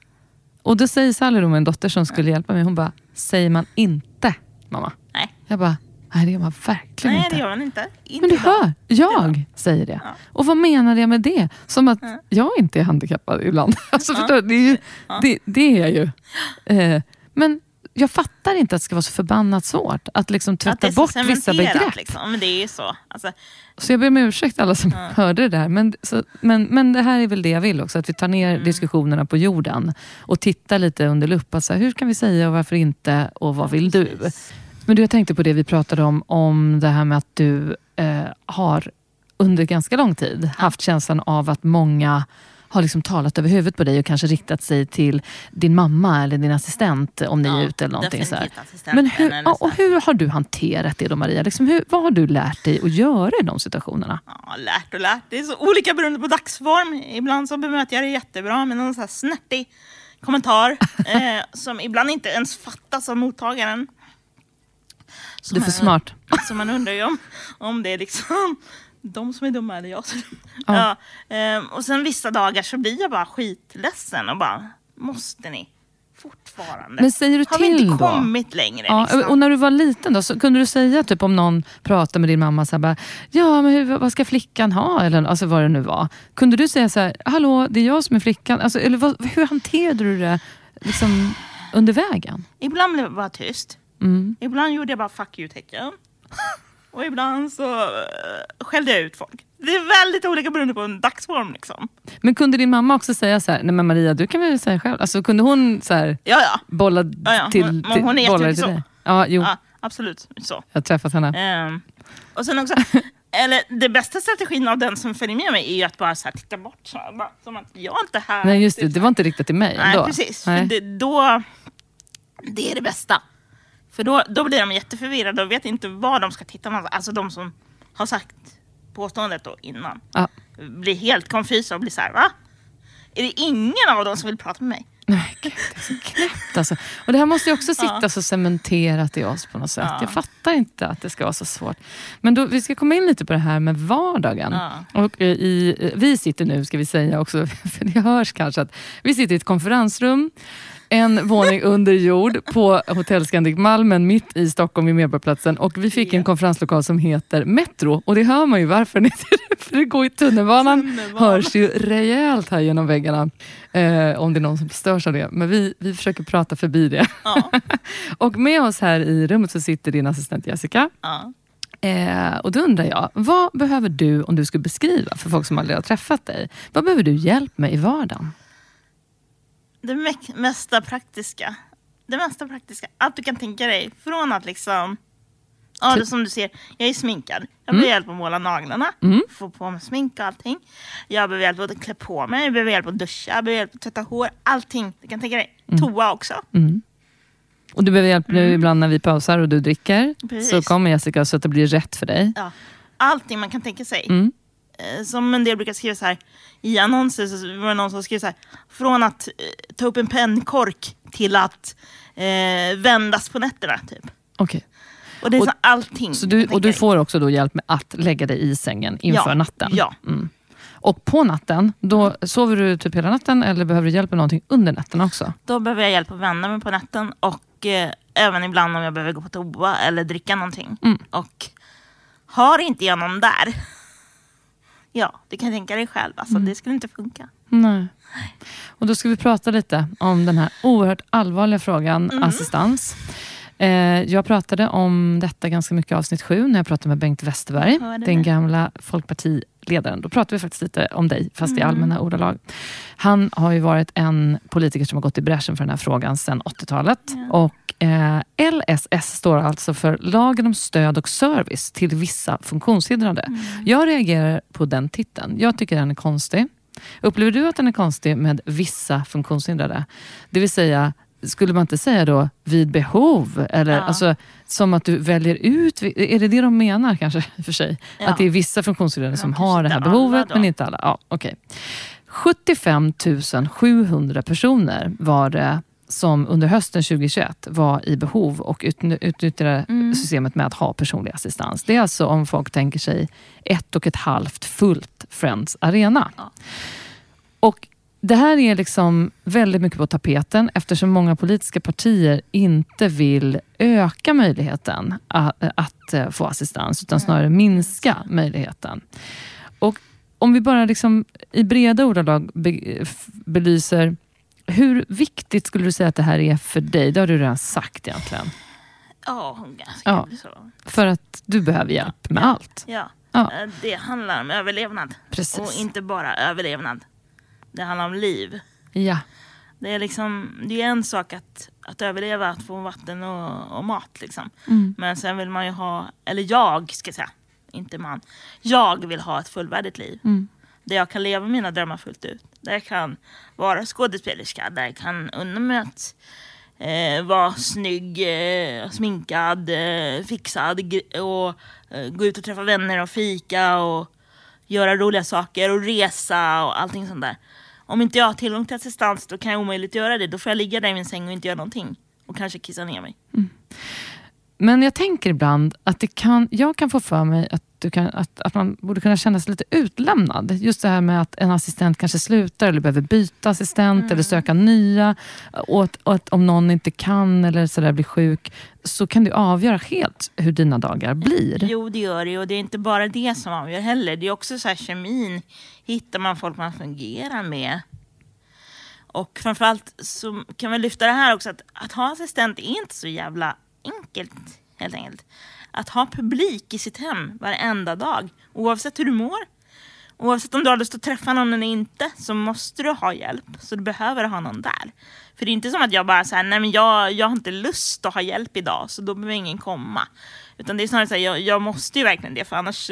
Och då säger Sally, då, min dotter som skulle hjälpa mig, hon bara, säger man inte mamma? Nej. Jag bara, nej det gör man verkligen Nej, inte. det gör man inte. inte Men du idag. hör, jag säger det. Ja. Och vad menade jag med det? Som att Ja. jag inte är handikappad ibland. Alltså, Ja. förstår? Det, är ju, det, det är jag ju. Eh, men jag fattar inte att det ska vara så förbannat svårt att liksom Att tvätta så bort vissa begrepp. Liksom. Men det är ju så. Alltså, Så jag ber om ursäkt alla som Ja. hörde det där. Men, så, men, men det här är väl det jag vill också, att vi tar ner Mm. diskussionerna på jorden och tittar lite under lupp. Alltså, hur kan vi säga och varför inte och vad vill du? Men du, jag tänkte på det vi pratade om, om det här med att du eh, har under ganska lång tid haft känslan av att många har liksom talat över huvudet på dig och kanske riktat sig till din mamma eller din assistent om ni Ja, är ute eller någonting. Så Men hur, ja, och hur har du hanterat det då Maria? Liksom hur, vad har du lärt dig att göra i de situationerna? Ja, lärt och lärt. Det är så olika beroende på dagsform. Ibland så bemöter jag det jättebra med någon så här snärtig kommentar eh, som ibland inte ens fattas av mottagaren. Så Du är för smart. Så man undrar ju om, om det är liksom de som är dumma eller jag som. Ja. Ja. ehm, och sen vissa dagar så blir jag bara skitledsen och bara, måste ni fortfarande? Men säger du Har vi till inte då? kommit längre? Ja, liksom? och när du var liten då, så kunde du säga typ om någon pratade med din mamma, så här, bara, ja men hur, vad ska flickan ha? Eller alltså, vad det nu var. Kunde du säga så här, hallå det är jag som är flickan? Alltså, eller vad, hur hanterade du det liksom, under vägen? Ibland blev jag bara tyst. Mm. Ibland gjorde jag bara fuck you-tecken. Och ibland så uh, skällde jag ut folk. Det är väldigt olika beroende på en dagsform. Liksom. Men kunde din mamma också säga så här, nej men Maria du kan väl säga själv. Alltså, kunde hon så här, Ja, ja. bolla Ja, ja. till, till, hon är bollar jättemycket till så. dig? Ja, jo, ja absolut. Så. jag har träffat henne. Ehm, och sen också, eller det bästa strategin av den som följer med mig är ju att bara så här, titta bort. Så här, bara, som att jag är inte här. Nej just det, det var inte riktat till mig Nej, ändå. precis. Nej. Det, då, det är det bästa. För då, då blir de jätteförvirrade och vet inte vad de ska titta på. Alltså de som har sagt påståendet då innan. Ja. Blir helt konfysa och blir så här, va? Är det ingen av dem som vill prata med mig? Nej, gud, det är så knäppt alltså. Och det här måste ju också sitta Ja. så cementerat i oss på något sätt. Ja. Jag fattar inte att det ska vara så svårt. Men då, vi ska komma in lite på det här med vardagen. Ja. Och eh, i, eh, vi sitter nu, ska vi säga också, för det hörs kanske, att vi sitter i ett konferensrum, en våning under jord på Hotell Scandic Malmen mitt i Stockholm vid Medborgarplatsen. Och vi fick en konferenslokal som heter Metro. Och det hör man ju varför. För det går i tunnelbanan. Tunnelbanan. hörs ju rejält här genom väggarna. Eh, om det är någon som störs av det. Men vi, vi försöker prata förbi det. Ja. Och med oss här i rummet så sitter din assistent Jessica. ja. Eh, och då undrar jag, vad behöver du om du skulle beskriva för folk som aldrig har träffat dig? Vad behöver du hjälp med i vardagen? Det me- mesta praktiska. Det mesta praktiska. Allt du kan tänka dig. Från att liksom... Ja, det, som du ser, jag är sminkad. Jag behöver hjälp att måla naglarna. Mm. Få på mig smink och allting. Jag behöver hjälp att klä på mig. Jag behöver hjälp att duscha. Jag behöver hjälp att tvätta hår. Allting. Du kan tänka dig. Toa också. Mm. Och du behöver hjälp nu ibland när vi pausar och du dricker. Precis. Så kommer Jessica så att det blir rätt för dig. Ja. Allting man kan tänka sig. Eh, Som en del brukar skriva så här i annonser så var det någon som skrev så här. Från att eh, ta upp en pennkork till att eh, vändas på nätterna. Typ. Okej. Och det är Och- så allting. Så du och du får också då hjälp med att lägga dig i sängen inför Ja, natten? ja. Mm. Och på natten, då sover du typ hela natten eller behöver du hjälp med någonting under natten också? Då behöver jag hjälp att vända mig på natten och eh, även ibland om jag behöver gå på toa eller dricka någonting. Mm. Och har inte jag någon där, ja, du kan tänka dig själv, alltså, Mm. det skulle inte funka. Nej. Och då ska vi prata lite om den här oerhört allvarliga frågan Mm. assistans. Eh, jag pratade om detta ganska mycket i avsnitt sju när jag pratade med Bengt Westerberg, den gamla folkpartiledaren. Då pratade vi faktiskt lite om dig, fast i Mm. allmänna ordalag. Han har ju varit en politiker som har gått i bräschen för den här frågan sedan 80-talet. Och eh, LSS står alltså för Lagen om stöd och service till vissa funktionshindrade. Mm. Jag reagerar på den titeln. Jag tycker den är konstig. Upplever du att den är konstig med vissa funktionshindrade? Det vill säga, skulle man inte säga då vid behov? Eller Ja. alltså, som att du väljer ut, är det det de menar kanske för sig? Ja. Att det är vissa funktionshindrade Ja, som har det här behovet men inte alla. Ja, okay. 75 700 personer var det som under hösten 2021 var i behov och utny- utnyttjade Mm. systemet med att ha personlig assistans. Det är alltså om folk tänker sig ett och ett halvt fullt Friends Arena. Och det här är liksom väldigt mycket på tapeten eftersom många politiska partier inte vill öka möjligheten att, att eh, få assistans utan snarare minska möjligheten. Och om vi bara liksom i breda ordalag be, f- belyser hur viktigt skulle du säga att det här är för dig? Det har du redan sagt egentligen. Ja, ganska Ja. så. För att du behöver hjälp med allt. Ja. Ja. Eh, Det handlar om överlevnad. Precis. Och inte bara överlevnad. Det handlar om liv. Ja. Det är, liksom, det är en sak att, att överleva, att få vatten och, och mat. Liksom. Mm. Men sen vill man ju ha, eller jag ska säga, inte man. Jag vill ha ett fullvärdigt liv. Mm. Där jag kan leva mina drömmar fullt ut. Där jag kan vara skådespelerska, där jag kan unna mig att eh, vara snygg, eh, sminkad, eh, fixad och eh, gå ut och träffa vänner och fika och göra roliga saker och resa och allting sånt där. Om inte jag har tillgång till assistans då kan jag omöjligt göra det. Då får jag ligga där i min säng och inte göra någonting. Och kanske kissa ner mig. Mm. Men jag tänker ibland att det kan, jag kan få för mig att, du kan, att, att man borde kunna känna sig lite utlämnad. Just det här med att en assistent kanske slutar eller behöver byta assistent eller söka nya. Och att, och att om någon inte kan eller så där blir sjuk så kan det avgöra helt hur dina dagar blir. Jo, det gör det. Och det är inte bara det som avgör heller. Det är också så här kemin. Hittar man folk man fungerar med? Och framförallt så kan vi lyfta det här också att, att ha assistent är inte så jävla enkelt helt enkelt. Att ha publik i sitt hem varenda dag, oavsett hur du mår, oavsett om du har lust att träffa någon eller inte, så måste du ha hjälp. Så du behöver ha någon där. För det är inte som att jag bara säger nej men jag, jag har inte lust att ha hjälp idag, så då behöver ingen komma. Utan det är snarare så här, jag, jag måste ju verkligen det, för annars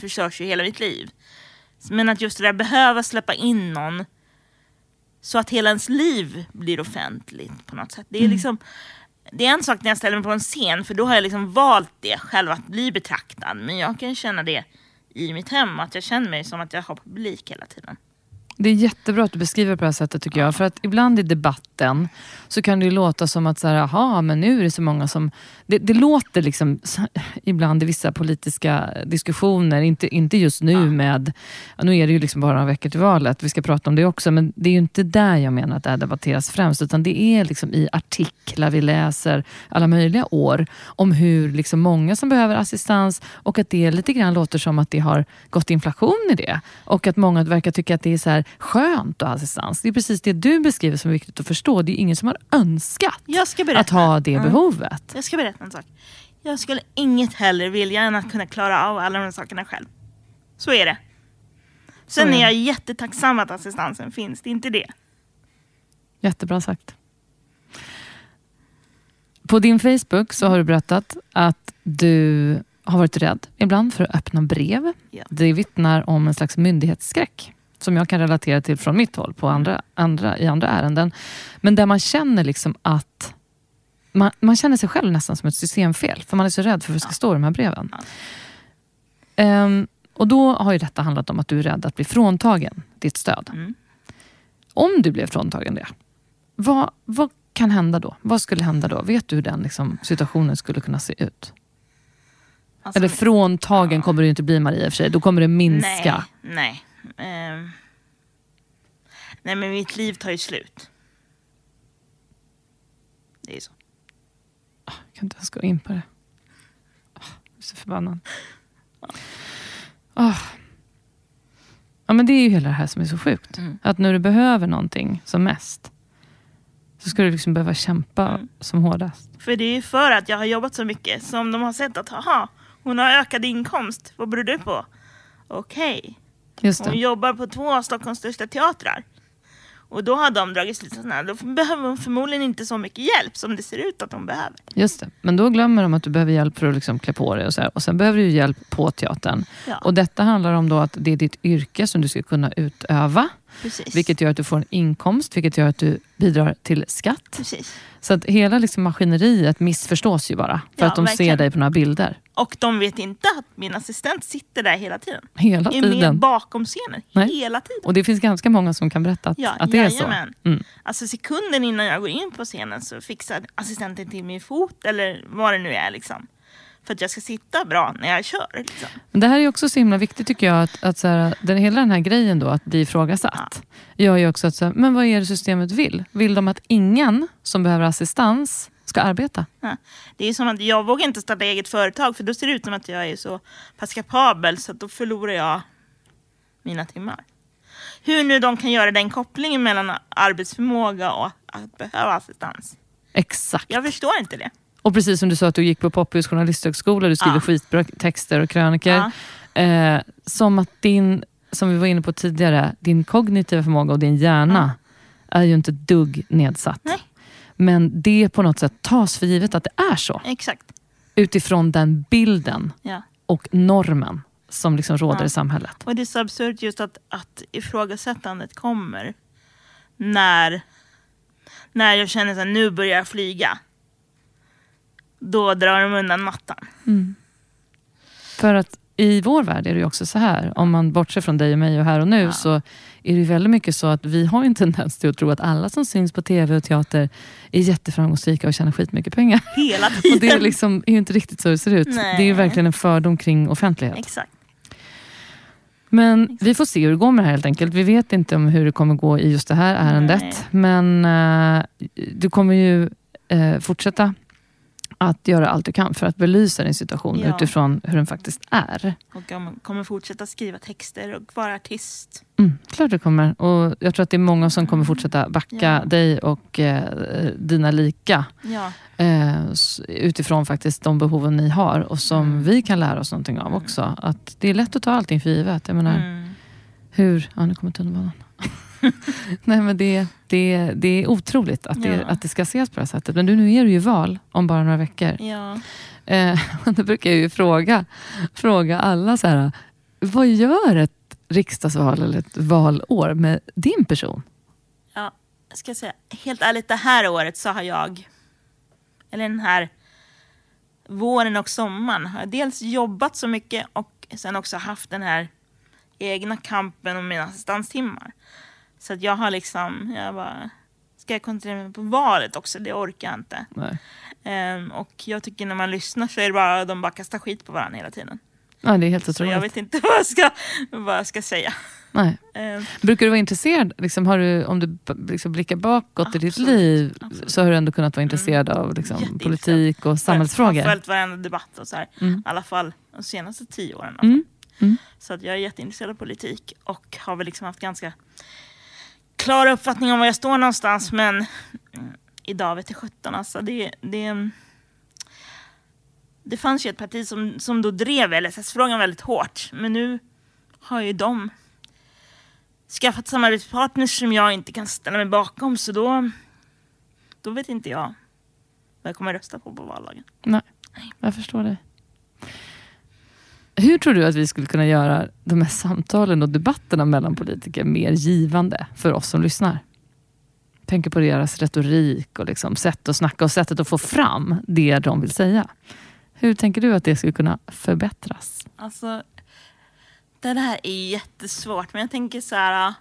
förstörs ju hela mitt liv. Men att just det där behöva släppa in någon så att hela ens liv blir offentligt på något sätt. Det är liksom det är en sak när jag ställer mig på en scen, för då har jag liksom valt det själv, att bli betraktad. Men jag kan känna det i mitt hem, att jag känner mig som att jag har publik hela tiden. Det är jättebra att du beskriver det på det här sättet tycker jag. För att ibland i debatten så kan det ju låta som att så här, aha, men nu är det så många som... Det, det låter liksom ibland i vissa politiska diskussioner, inte, inte just nu med... ja, Nu är det ju liksom bara några veckor till valet, vi ska prata om det också, men det är ju inte där jag menar att det här debatteras främst, utan det är liksom i artiklar vi läser alla möjliga år om hur liksom många som behöver assistans och att det lite grann låter som att det har gått inflation i det. Och att många verkar tycka att det är så här skönt att ha assistans. Det är precis det du beskriver som är viktigt att förstå. Det är ingen som har önskat att ha det Mm. behovet. Jag ska berätta en sak. Jag skulle inget hellre vilja än att kunna klara av alla de här sakerna själv. Så är det. Sen är är jag jättetacksam att assistansen finns, det är inte det. Jättebra sagt. På din Facebook så har du berättat att du har varit rädd ibland för att öppna brev. Ja. Det vittnar om en slags myndighetsskräck som jag kan relatera till från mitt håll på andra, andra, i andra ärenden. Men där man känner liksom att man, man känner sig själv nästan som ett systemfel, för man är så rädd för vad det ska stå i de här breven. Ja. Ehm, och då har ju detta handlat om att du är rädd att bli fråntagen ditt stöd. Mm. Om du blev fråntagen det, vad, vad kan hända då? Vad skulle hända då? Vet du hur den liksom, situationen skulle kunna se ut? Alltså, Eller fråntagen kommer du inte bli Maria i och för sig, då kommer det minska. Nej, nej. Ehm. nej men mitt liv tar ju slut. Det är så. Jag kan inte ens gå in på det. Ah, Jag är så förbannad. Ah. Ja, men det är ju hela det här som är så sjukt. Mm. Att när du behöver någonting som mest, så ska du liksom behöva kämpa Mm. som hårdast. För det är ju för att jag har jobbat så mycket som de har sett att aha, hon har ökad inkomst. Vad beror det på? Okej, Just hon det. jobbar på två av Stockholms största teatrar. Och då har de dragit slutsatsen då behöver hon förmodligen inte så mycket hjälp som det ser ut att hon behöver. Just det. Men då glömmer de att du behöver hjälp för att liksom klä på dig. Och, så här. och sen behöver du hjälp på teatern. Ja, Och detta handlar om då att det är ditt yrke som du ska kunna utöva. Precis. Vilket gör att du får en inkomst, vilket gör att du bidrar till skatt. precis. Så att hela liksom maskineriet missförstås ju bara. För Ja, att de ser verkligen. dig på några bilder. Och de vet inte att min assistent sitter där hela tiden. Hela Är med tiden. bakom scenen Nej. hela tiden. Och det finns ganska många som kan berätta att, Ja, att det är så. jajamän. Mm. Alltså sekunden innan jag går in på scenen så fixar assistenten till min fot eller vad det nu är liksom. För att jag ska sitta bra när jag kör. Liksom. Men det här är också så himla viktigt tycker jag, att, att så här, den, hela den här grejen då, att bli ifrågasatt, gör ju också att, så här, men vad är det systemet vill? Vill de att ingen som behöver assistans ska arbeta? Ja. Det är som att jag vågar inte starta eget företag för då ser det ut som att jag är så pass kapabel så att då förlorar jag mina timmar. Hur nu de kan göra den kopplingen mellan arbetsförmåga och att behöva assistans. Exakt. Jag förstår inte det. Och precis som du sa att du gick på Poppius journalisthögskola, du skriver Ja. skitbra texter och krönikor. Ja. Eh, som att din, som vi var inne på tidigare, din kognitiva förmåga och din hjärna är ju inte dugg nedsatt. Nej. Men det på något sätt tas för givet att det är så. Exakt. Utifrån den bilden Ja. och normen som liksom råder Ja. i samhället. Och det är så absurt just att, att ifrågasättandet kommer när, när jag känner att nu börjar jag flyga. Då drar de undan mattan. För att i vår värld är det ju också så här, om man bortser från dig och mig och här och nu, Ja. så är det väldigt mycket så att vi har en tendens till att tro att alla som syns på tv och teater är jätteframgångsrika och tjänar skitmycket pengar. Hela tiden. Och det är, liksom, är ju inte riktigt så det ser ut. Nej. Det är ju verkligen en fördom kring offentlighet. Exakt. Men vi får se hur det går med det här helt enkelt. Vi vet inte om hur det kommer gå i just det här ärendet. Nej. Men eh, du kommer ju eh, fortsätta att göra allt du kan för att belysa din situation Ja. utifrån hur den faktiskt är. Och jag kommer fortsätta skriva texter och vara artist. Mm, klart det kommer. Och jag tror att det är många som kommer fortsätta backa Ja. dig och eh, dina lika. Ja. Eh, utifrån faktiskt de behoven ni har och som Mm. vi kan lära oss någonting av också. Att det är lätt att ta allting för givet. Jag menar, Mm. hur... Ja, nu kommer tunnelbanan. Nej, men det, det, det är otroligt att det, Ja. att det ska ses på det här sättet. Men du, nu är det ju val om bara några veckor. Ja. Eh, då brukar jag ju fråga, fråga alla så här, vad gör ett riksdagsval eller ett valår med din person? ja. Jag ska säga, helt ärligt, det här året så har jag, eller den här våren och sommaren, har jag dels jobbat så mycket och sen också haft den här egna kampen om mina assistanstimmar. Så att jag har liksom, jag bara, ska jag koncentrera mig på valet också? Det orkar jag inte. Ehm, och jag tycker när man lyssnar så är det bara de bara kastar skit på varandra hela tiden. Ja, det är helt Så otroligt. jag vet inte vad jag ska, vad jag ska säga. Nej. Ehm, Brukar du vara intresserad, liksom, har du, om du liksom blickar bakåt i ditt Absolut, liv, absolut. så har du ändå kunnat vara intresserad av liksom, politik och Jag har samhällsfrågor? följt varenda debatt och så här. Mm. I alla fall de senaste tio åren. Mm. Mm. Så att jag är jätteintresserad av politik och har väl liksom haft ganska klar uppfattning om var jag står någonstans. Men eh, idag vet jag sjutton alltså. Det, det, det fanns ju ett parti som, som då drev LSS-frågan väldigt hårt. Men nu har ju de skaffat samarbetspartners som jag inte kan ställa mig bakom. Så då, då vet inte jag vad jag kommer rösta på på valdagen. Nej, jag förstår dig. Hur tror du att vi skulle kunna göra de här samtalen och debatterna mellan politiker mer givande för oss som lyssnar? Tänker på deras retorik och liksom sätt att snacka och sättet att få fram det de vill säga. Hur tänker du att det skulle kunna förbättras? Alltså, det här är jättesvårt, men jag tänker så här... Äh,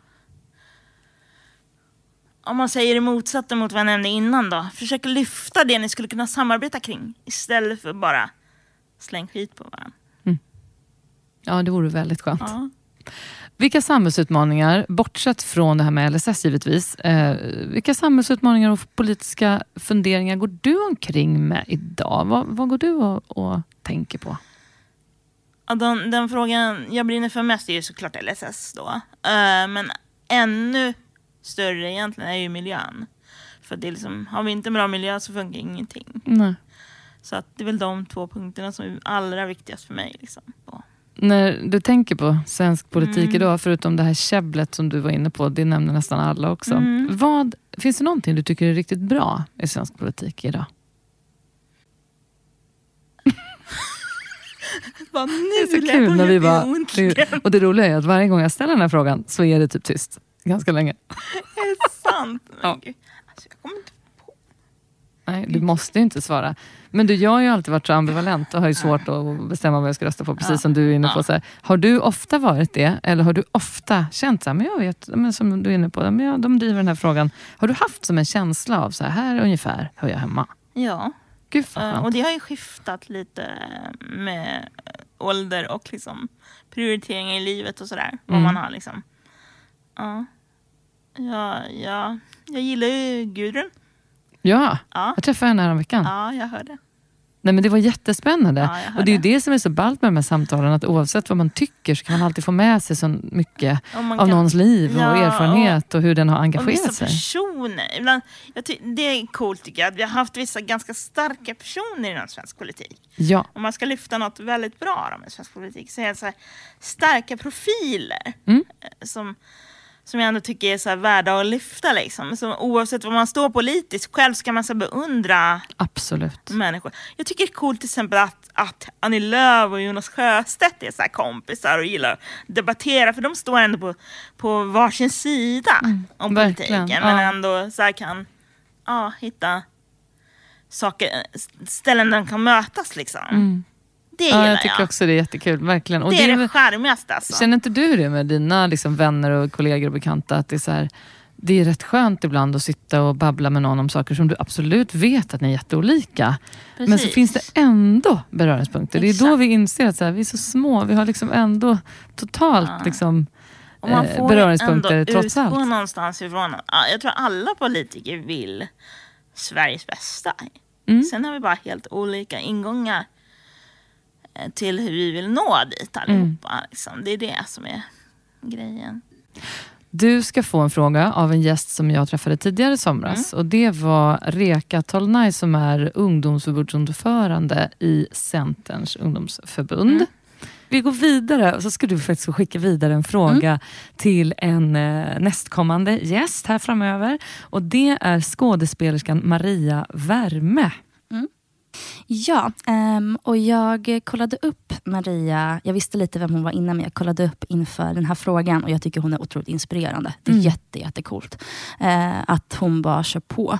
om man säger det motsatta mot vad jag nämnde innan då. Försök lyfta det ni skulle kunna samarbeta kring istället för bara släng skit på varandra. Ja, det vore väldigt skönt. Ja. Vilka samhällsutmaningar, bortsett från det här med LSS givetvis, eh, vilka samhällsutmaningar och politiska funderingar går du omkring med idag? Vad, vad går du och, och tänker på? Och den, den frågan jag brinner för mest är ju såklart LSS då. Eh, men ännu större egentligen är ju miljön. För det är liksom, har vi inte en bra miljö så funkar ingenting. Nej. Så att det är väl de två punkterna som är allra viktigast för mig. Liksom. Ja. När du tänker på svensk politik Mm. idag, förutom det här käbblet som du var inne på, det nämner nästan alla också. Mm. Vad, finns det någonting du tycker är riktigt bra i svensk politik idag? Bara, nu Det är så kul när vi bara... Och det roliga är att varje gång jag ställer den här frågan så är det typ tyst. Ganska länge. Är det sant? Ja. Alltså, jag kommer inte på. Nej, du måste ju inte svara. Men du, jag har ju alltid varit så ambivalent och har ju svårt att bestämma vad jag ska rösta på, precis Ja. som du är inne på. Ja. Så här, har du ofta varit det? Eller har du ofta känt så här, men jag vet, men som du är inne på, men jag, de driver den här frågan. Har du haft som en känsla av så här, här ungefär hör jag hemma? Ja, Gud skönt. och det har ju skiftat lite med ålder och liksom prioriteringar i livet och sådär. Vad Mm. man har liksom. Ja. Ja, ja, jag gillar ju Gudrun. Ja, Ja, jag träffade henne häromveckan. ja jag hörde. Nej, men det var jättespännande. Ja, och det är det som är så ballt med de här samtalen, att oavsett vad man tycker så kan man alltid få med sig så mycket Om av kan- någons liv och Ja, erfarenhet och, hur den har Och engagerat vissa sig. personer. Ibland, det är coolt tycker jag, att vi har haft vissa ganska starka personer inom svensk politik. Ja, Om man ska lyfta något väldigt bra med svensk politik så är det så här, starka profiler Mm. eh, som, som jag ändå tycker är så värda att lyfta. Liksom. Så oavsett vad man står politiskt, själv ska man så beundra Absolut. människor. Jag tycker det är coolt till exempel att, att Annie Lööf och Jonas Sjöstedt är så kompisar och gillar att debattera, för de står ändå på, på varsin sida om verkligen, politiken, men ja. ändå så kan ja, hitta saker, ställen där de kan mötas. Liksom. Det Ja, jag. jag tycker också det är jättekul. Verkligen. Och det är det det charmigaste alltså. Känner inte du det med dina liksom, vänner och kollegor och bekanta? Att det, är så här, det är rätt skönt ibland att sitta och babbla med någon om saker som du absolut vet att ni är jätteolika. Men så Precis. finns det ändå beröringspunkter. Det är då Exakt. vi inser att så här, vi är så små. Vi har liksom ändå totalt Ja. liksom, Och man eh, får beröringspunkter ändå trots allt. någonstans ifrån. Ja, Jag tror alla politiker vill Sveriges bästa. Mm. Sen har vi bara helt olika ingångar till hur vi vill nå dit allihopa. Mm. Liksom. Det är det som är grejen. Du ska få en fråga av en gäst som jag träffade tidigare i somras. Och Det var Reka Tolnaj som är ungdomsförbundsordförande i Centerns ungdomsförbund. Vi går vidare och så ska du faktiskt skicka vidare en fråga till en eh, nästkommande gäst här framöver. Och Det är skådespelerskan Maria Värme. Ja, ehm, och jag kollade upp Maria. Jag visste lite vem hon var innan, men jag kollade upp inför den här frågan och jag tycker hon är otroligt inspirerande. Det är Mm. jätte, jättecoolt eh, att hon bara kör på.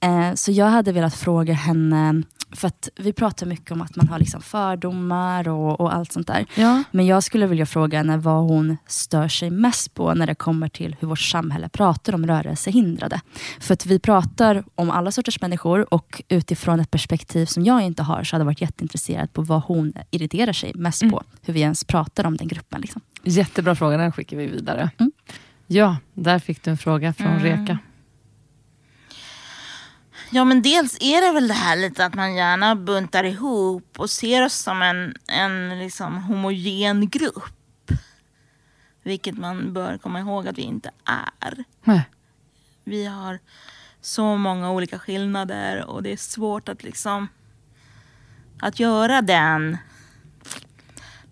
Eh, så jag hade velat fråga henne, för att vi pratar mycket om att man har liksom fördomar och, och allt sånt där. Ja. Men jag skulle vilja fråga henne vad hon stör sig mest på när det kommer till hur vårt samhälle pratar om rörelsehindrade. För att vi pratar om alla sorters människor och utifrån ett perspektiv som jag inte har så hade jag varit jätteintresserad på vad hon irriterar sig mest på. Hur vi ens pratar om den gruppen. Liksom. Jättebra fråga, den skickar vi vidare. Mm. Ja, där fick du en fråga från Mm. Reka. Ja men dels är det väl det här lite att man gärna buntar ihop och ser oss som en, en liksom homogen grupp. Vilket man bör komma ihåg att vi inte är. Nej. Vi har så många olika skillnader och det är svårt att liksom att göra den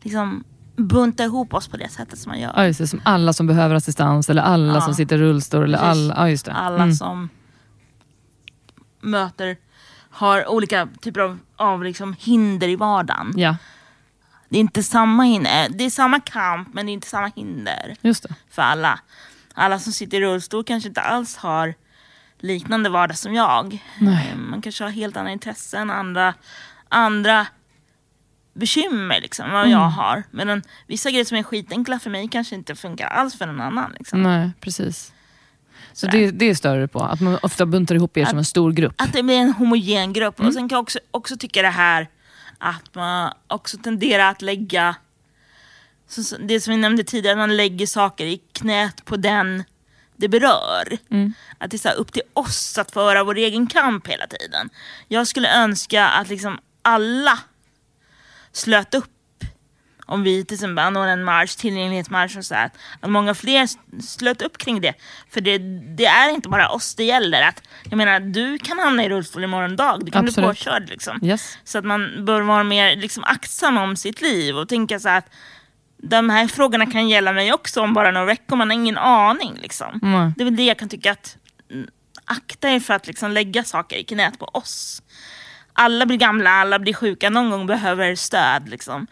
liksom bunta ihop oss på det sättet som man gör. Ja, just det, som alla som behöver assistans eller alla Ja. som sitter i rullstol. Eller alla, ja, just det. Alla Mm. som möter har olika typer av, av liksom hinder i vardagen. Ja, Det är inte samma hinder. Det är samma kamp men det är inte samma hinder just det. för alla. Alla som sitter i rullstol kanske inte alls har liknande vardag som jag. Nej. Eh, Man kanske har helt andra intressen, andra, andra bekymmer liksom, än vad Mm. jag har. Men vissa grejer som är skitenkla för mig kanske inte funkar alls för någon annan. Liksom. Nej, precis. Så det, det stör du på? Att man ofta buntar ihop er som en stor grupp? Att det blir en homogen grupp. Mm. Och sen kan jag också, också tycka det här att man också tenderar att lägga, så, det som vi nämnde tidigare, att man lägger saker i knät på den det berör. Mm. Att det är så upp till oss att föra vår egen kamp hela tiden. Jag skulle önska att liksom alla slöt upp om vi till exempel anordnar en marsch, tillgänglighetsmarsch och så här, att många fler slöt upp kring det. För det, det är inte bara oss det gäller. Att, jag menar, du kan hamna i rullstol imorgon dag, du kan bli Absolut. påkörd. Liksom. Yes. Så att man bör vara mer liksom, aktsam om sitt liv och tänka så här att de här frågorna kan gälla mig också om bara några veckor, man har ingen aning. Liksom. Mm. Det är väl det jag kan tycka att mm, akta er för att liksom lägga saker i knät på oss. Alla blir gamla, alla blir sjuka, någon gång behöver stöd. Liksom.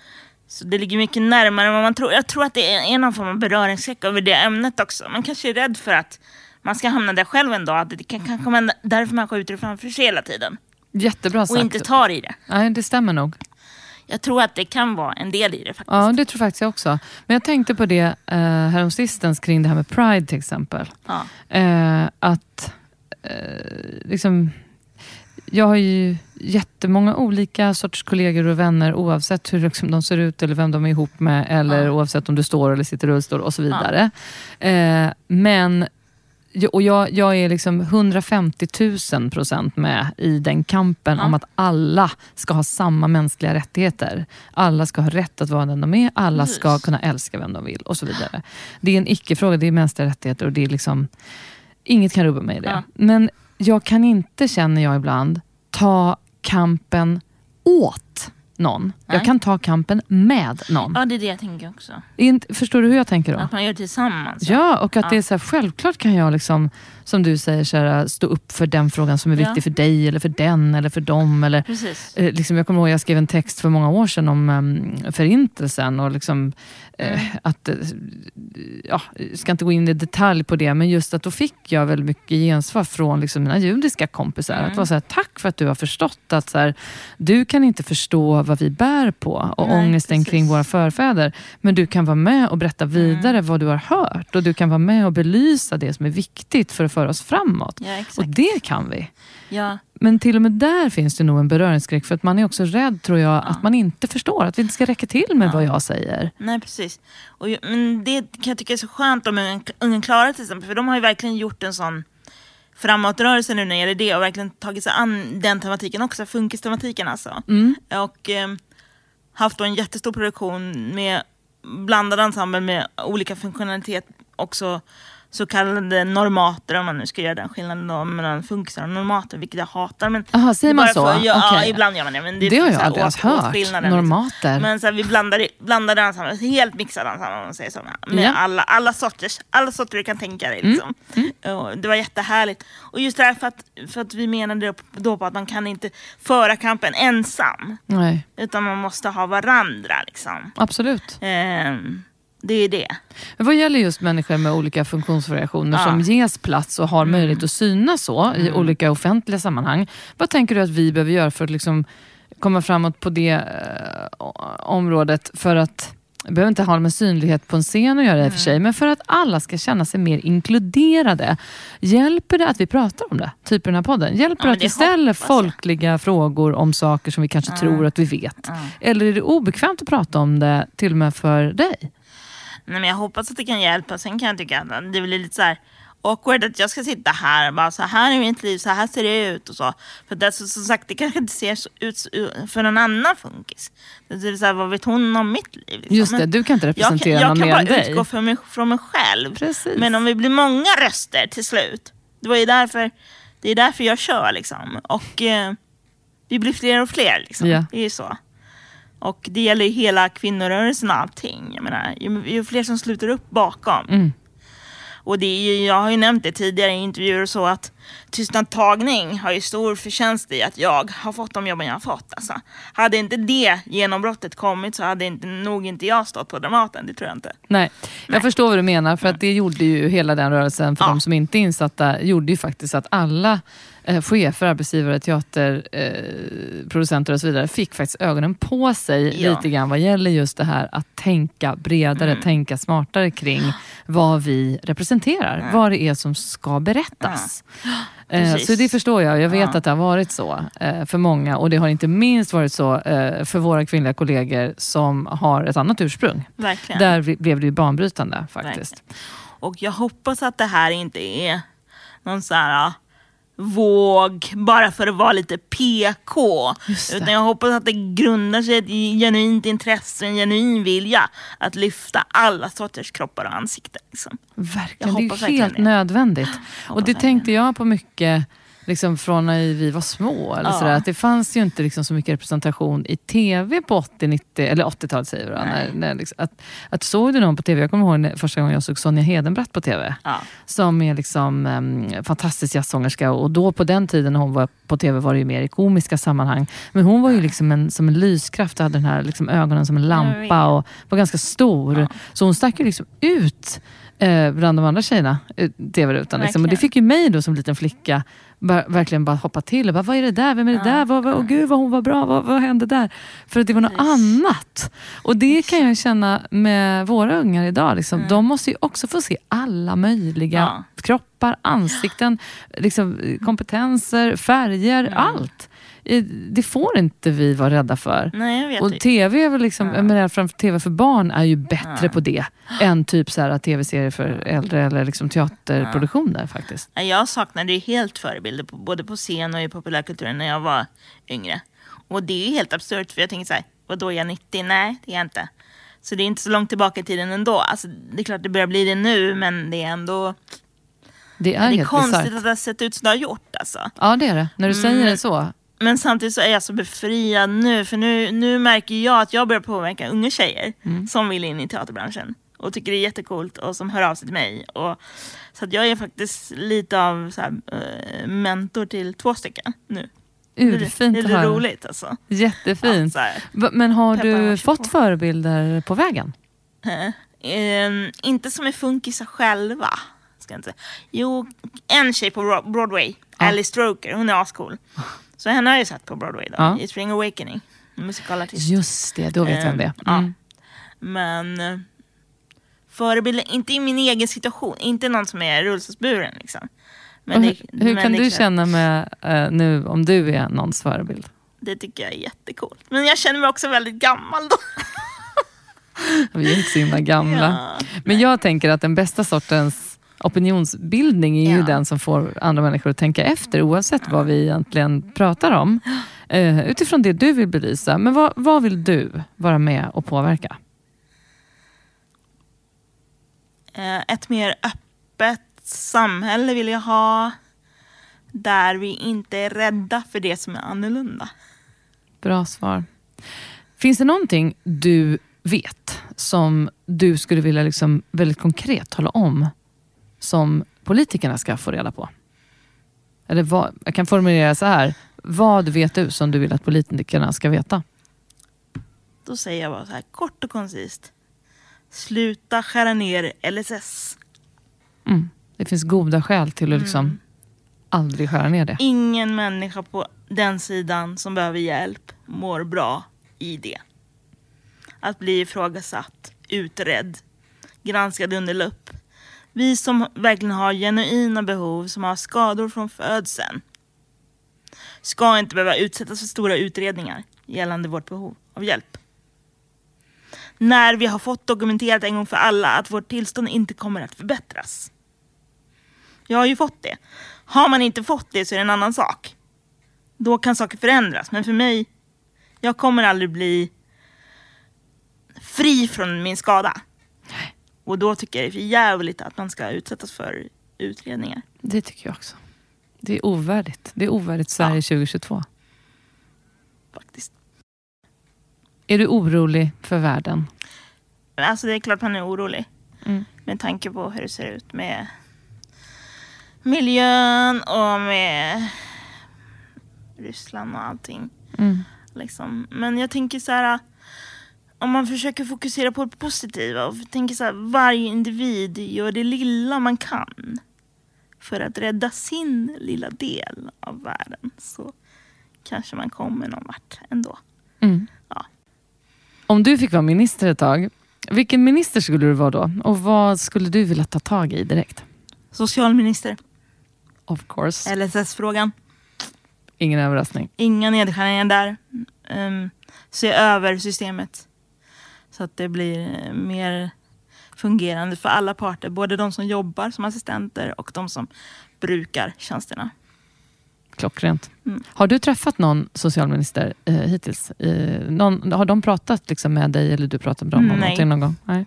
Så det ligger mycket närmare än vad man tror. Jag tror att det är någon form av beröringsskräck över det ämnet också. Man kanske är rädd för att man ska hamna där själv en dag. Det kan kanske vara därför man skjuter det framför sig hela tiden. Jättebra Och sagt. inte tar i det. Nej, det stämmer nog. Jag tror att det kan vara en del i det faktiskt. Ja, det tror faktiskt jag också. Men jag tänkte på det eh, häromsistens kring det här med Pride till exempel. Ja. Eh, att eh, liksom, jag har ju jättemånga olika sorters kollegor och vänner oavsett hur liksom, de ser ut eller vem de är ihop med eller Ja. oavsett om du står eller sitter i rullstol och så vidare. Eh, men och jag, jag är liksom 150 000 procent med i den kampen Ja. om att alla ska ha samma mänskliga rättigheter. Alla ska ha rätt att vara den de är, alla Precis. ska kunna älska vem de vill och så vidare. Det är en icke-fråga, det är mänskliga rättigheter och det är liksom Inget kan rubba mig i det. Ja. Men jag kan inte, känner jag ibland, ta kampen åt någon. Nej. Jag kan ta kampen med någon. Ja, det är det jag tänker också. Förstår du hur jag tänker då? Att man gör det tillsammans. Ja, och att Ja. det är så här, självklart kan jag, liksom, som du säger, så här, stå upp för den frågan som är Ja. viktig för dig, eller för den, eller för dem. Eller, eh, liksom, jag kommer ihåg jag skrev en text för många år sedan om um, förintelsen. Och liksom, eh, att, eh, ja, jag ska inte gå in i detalj på det, men just att då fick jag väldigt mycket gensvar från liksom, mina judiska kompisar. Mm. Att vara så här, tack för att du har förstått att så här, du kan inte förstå vad vi bär på och Nej, ångesten precis. kring våra förfäder. Men du kan vara med och berätta vidare vad du har hört. Och du kan vara med och belysa det som är viktigt för att föra oss framåt. Ja. Och det kan vi. Ja, Men till och med där finns det nog en beröringsskräck. För att man är också rädd, tror jag, att man inte förstår. Att vi inte ska räcka till med vad jag säger. nej precis. Och, men det kan jag tycka är så skönt om Ungen- Klara till exempel. För de har ju verkligen gjort en sån framåtrörelse nu när det gäller det och verkligen tagit sig an den tematiken också, funkistematiken alltså. Mm. Och eh, haft en jättestor produktion med blandad ensemble med olika funktionalitet, också så kallade normater om man nu ska göra den skillnaden då, mellan funkisar och normater, vilket jag hatar. Men säger man så? för- ja, Okej. ibland gör man det. Men det, Det har finns jag aldrig åt- hört. liksom. Normater. Men så här, vi blandade, blandade helt mixade ensemble om man säger så. Med Ja. alla, alla, sorters, alla sorter du kan tänka dig. Liksom. Och det var jättehärligt. Och just det här för att, för att vi menade då på att man kan inte föra kampen ensam. Nej, Utan man måste ha varandra. Liksom. absolut. Ehm, det är det. Men vad gäller just människor med olika funktionsvariationer Ja. som ges plats och har möjlighet att synas så i olika offentliga sammanhang. Vad tänker du att vi behöver göra för att liksom komma framåt på det eh, området? För att, det behöver inte ha med synlighet på en scen att göra i och för sig, men för att alla ska känna sig mer inkluderade. Hjälper det att vi pratar om det? Typ i den här podden. Hjälper Ja, det att vi ställer jag. folkliga frågor om saker som vi kanske tror att vi vet? Eller är det obekvämt att prata om det till och med för dig? Nej, men jag hoppas att det kan hjälpa. Sen kan jag tycka att det blir lite så här awkward att jag ska sitta här och bara så här är mitt liv, så här ser det ut och så. För det, så, som sagt, det kanske inte ser så ut för någon annan funkis. Det är så här, vad vet hon om mitt liv? liksom? Just det, du kan inte jag kan, representera jag någon kan mer bara än dig. utgå från mig, från mig själv. Precis. Men om vi blir många röster till slut, det var ju därför, det är därför jag kör liksom. Och eh, vi blir fler och fler liksom. Ja. Det är ju så. Och det gäller ju hela kvinnorörelsen och allting. Jag menar, ju, ju fler som sluter upp bakom. Mm. Och det är ju, jag har ju nämnt det tidigare i intervjuer och så att tystnadtagning har ju stor förtjänst i att jag har fått de jobben jag har fått. Alltså, hade inte det genombrottet kommit så hade inte, nog inte jag stått på Dramaten. Det tror jag inte. Nej, jag förstår vad du menar. För att det gjorde ju hela den rörelsen, för Ja. de som inte är insatta, gjorde ju faktiskt att alla eh, chefer, arbetsgivare, teaterproducenter eh, och så vidare fick faktiskt ögonen på sig Ja. lite grann vad gäller just det här att tänka bredare, Mm. tänka smartare kring vad vi representerar, vad det är som ska berättas. Eh, Precis. Så det förstår jag. Jag vet Ja. att det har varit så eh, för många och det har inte minst varit så eh, för våra kvinnliga kollegor som har ett annat ursprung. Verkligen. Där blev det ju banbrytande faktiskt. Och jag hoppas att det här inte är någon sån här våg bara för att vara lite PK. Utan jag hoppas att det grundar sig i ett genuint intresse, en genuin vilja att lyfta alla sorters kroppar och ansikten. Liksom. Verkligen, det är helt nödvändigt. Och det tänkte jag på mycket liksom från när vi var små. Eller Ja. sådär, att det fanns ju inte liksom så mycket representation i tv på 80, 90, eller 80-talet säger vi då. När, när liksom, att, att såg du någon på tv, jag kommer ihåg när, första gången jag såg Sonja Hedenbratt på tv. Ja. Som är liksom um, fantastisk jazzsångerska och då på den tiden när hon var på tv var det ju mer i komiska sammanhang. Men hon var ju liksom en, som en lyskraft och hade den här liksom ögonen som en lampa och var ganska stor. Så hon stack ju liksom ut eh, bland de andra tjejerna i tv-rutan. Liksom. Och det fick ju mig då som liten flicka bara, verkligen bara hoppa till. Och bara, vad är det där? Vem är det där? Vad, vad, åh gud vad hon var bra. Vad, vad hände där? För att det var något Precis. annat. Och det kan jag känna med våra ungar idag. Liksom. De måste ju också få se alla möjliga Ja. kroppar, ansikten, liksom, kompetenser, färger, allt. Det får inte vi vara rädda för. Nej, jag vet Och inte. tv är väl liksom, jag menar, framför tv för barn är ju bättre på det än typ så här, tv-serier för äldre eller liksom teaterproduktioner faktiskt. Nej, Jag saknade ju helt förebilder på, både på scen och i populärkulturen när jag var yngre. Och det är ju helt absurt för jag tänker så här, vadå är jag 90? Nej, det är jag inte. Så det är inte så långt tillbaka i tiden ändå. Alltså, det är klart det börjar bli det nu, men det är ändå Det är, det är konstigt bisarrt. att det har sett ut som det har gjort. Alltså. Ja det är det, när du säger det så. Men samtidigt så är jag så befriad nu, för nu, nu märker jag att jag börjar påverka unga tjejer som vill in i teaterbranschen och tycker det är jättecoolt och som hör av sig till mig. Och, så att jag är faktiskt lite av så här, eh, mentor till två stycken nu. Urfint det är det roligt alltså. Jättefint. Ja, Men har du fått på. förebilder på vägen? Eh, ehm, inte som är funkisar själva. Ska inte. Jo, en tjej på Bro- Broadway, Ja. Alice Stroker, hon är ascool. Så henne har jag sett på Broadway då, Ja. i Spring Awakening. En musikalartist. Just det, då vet jag vem det är. Ja. Mm. Men eh, förebilder, inte i min egen situation, inte någon som är rullstolsburen liksom. Men det, hur hur men kan det du känna med eh, nu om du är någons förebild? Det tycker jag är jättecoolt. Men jag känner mig också väldigt gammal då. Vi är inte så himla gamla. Ja. Men jag tänker att den bästa sortens opinionsbildning är ju Ja. den som får andra människor att tänka efter oavsett vad vi egentligen pratar om. Eh, utifrån det du vill belysa. Men vad, vad vill du vara med och påverka? Eh, Ett mer öppet samhälle vill jag ha. Där vi inte är rädda för det som är annorlunda. Bra svar. Finns det någonting du vet som du skulle vilja liksom väldigt konkret tala om som politikerna ska få reda på? Eller vad, jag kan formulera så här. Vad vet du som du vill att politikerna ska veta? Då säger jag bara så här kort och koncist. Sluta skära ner LSS. Mm. Det finns goda skäl till att liksom aldrig skära ner det. Ingen människa på den sidan som behöver hjälp mår bra i det. Att bli ifrågasatt, utredd, granskad under lupp. Vi som verkligen har genuina behov, som har skador från födseln ska inte behöva utsättas för stora utredningar gällande vårt behov av hjälp. När vi har fått dokumenterat en gång för alla att vårt tillstånd inte kommer att förbättras. Jag har ju fått det. Har man inte fått det så är det en annan sak. Då kan saker förändras. Men för mig, jag kommer aldrig bli fri från min skada. Och då tycker jag det är för jävligt att man ska utsättas för utredningar. Det tycker jag också. Det är ovärdigt. Det är ovärdigt Sverige Ja. 2022. faktiskt. Är du orolig för världen? Alltså det är klart man är orolig. Mm. Med tanke på hur det ser ut med miljön och med Ryssland och allting. Mm. Liksom. Men jag tänker så här. Om man försöker fokusera på det positiva och tänker så här. Varje individ gör det lilla man kan. För att rädda sin lilla del av världen. Så kanske man kommer någon vart ändå. Mm. Ja. Om du fick vara minister ett tag, vilken minister skulle du vara då? Och vad skulle du vilja ta tag i direkt? Socialminister. Of course. LSS-frågan. Ingen överraskning. Inga nedskärningar där. Um, se över systemet. Så att det blir eh, mer fungerande för alla parter. Både de som jobbar som assistenter och de som brukar tjänsterna. Klockrent. Mm. Har du träffat någon socialminister eh, hittills? Eh, någon, har de pratat liksom, med dig eller du pratat med dem om någonting någon gång? Nej.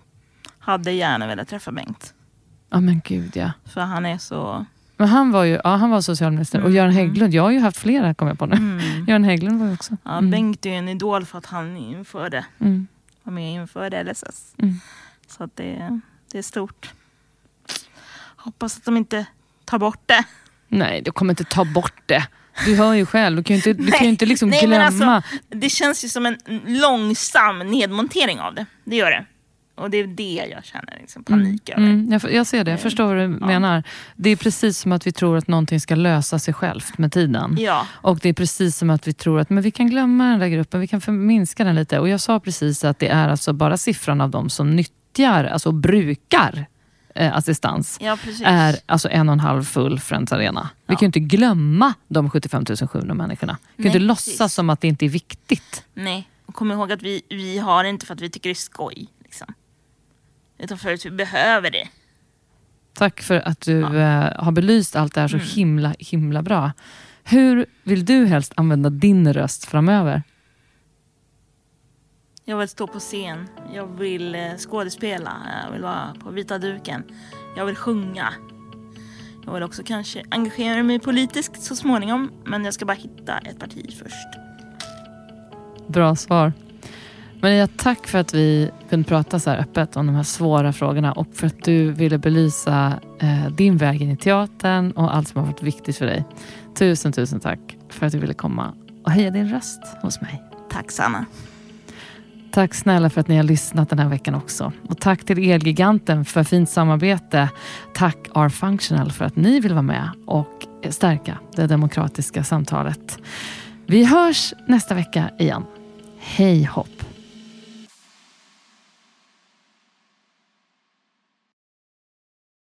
Hade gärna velat träffa Bengt. Ja men gud ja. För han är så... Men han var ju ja, han var socialminister. Och Mm. Göran Hägglund, jag har ju haft flera kom jag på nu. Mm. Göran Hägglund var ju också. Ja, Mm. Bengt är ju en idol för att han införde, Mm. Var med och införde LSS. Mm. Så att det, det är stort. Hoppas att de inte tar bort det. Nej, du kommer inte ta bort det. Du hör ju själv, du kan ju inte, du kan ju inte liksom Nej, glömma. alltså, Det känns ju som en långsam nedmontering av det. Det gör det. Och det är det jag känner liksom panik över. Mm, jag, jag ser det, jag förstår vad du menar. Det är precis som att vi tror att någonting ska lösa sig självt med tiden. Ja, Och det är precis som att vi tror att men vi kan glömma den där gruppen, vi kan förminska den lite. Och jag sa precis att det är alltså bara siffran av de som nyttjar, alltså brukar eh, assistans, ja är alltså en och en halv full Friends Arena. Vi Ja. kan ju inte glömma de 75 700 människorna. Vi kan Nej, inte precis. låtsas som att det inte är viktigt. Nej, och kom ihåg att vi, vi har det inte för att vi tycker det är skoj. Utan för att vi behöver det. Tack för att du eh, har belyst allt det här så Mm. himla, himla bra. Hur vill du helst använda din röst framöver? Jag vill stå på scen. Jag vill eh, skådespela. Jag vill vara på vita duken. Jag vill sjunga. Jag vill också kanske engagera mig politiskt så småningom. Men jag ska bara hitta ett parti först. Bra svar. Maria, tack för att vi kunde prata så här öppet om de här svåra frågorna och för att du ville belysa eh, din väg in i teatern och allt som har varit viktigt för dig. Tusen, tusen tack för att du ville komma och höja din röst hos mig. Tack Sanna. Tack snälla för att ni har lyssnat den här veckan också. Och tack till Elgiganten för fint samarbete. Tack R-Functional för att ni vill vara med och stärka det demokratiska samtalet. Vi hörs nästa vecka igen. Hej hopp!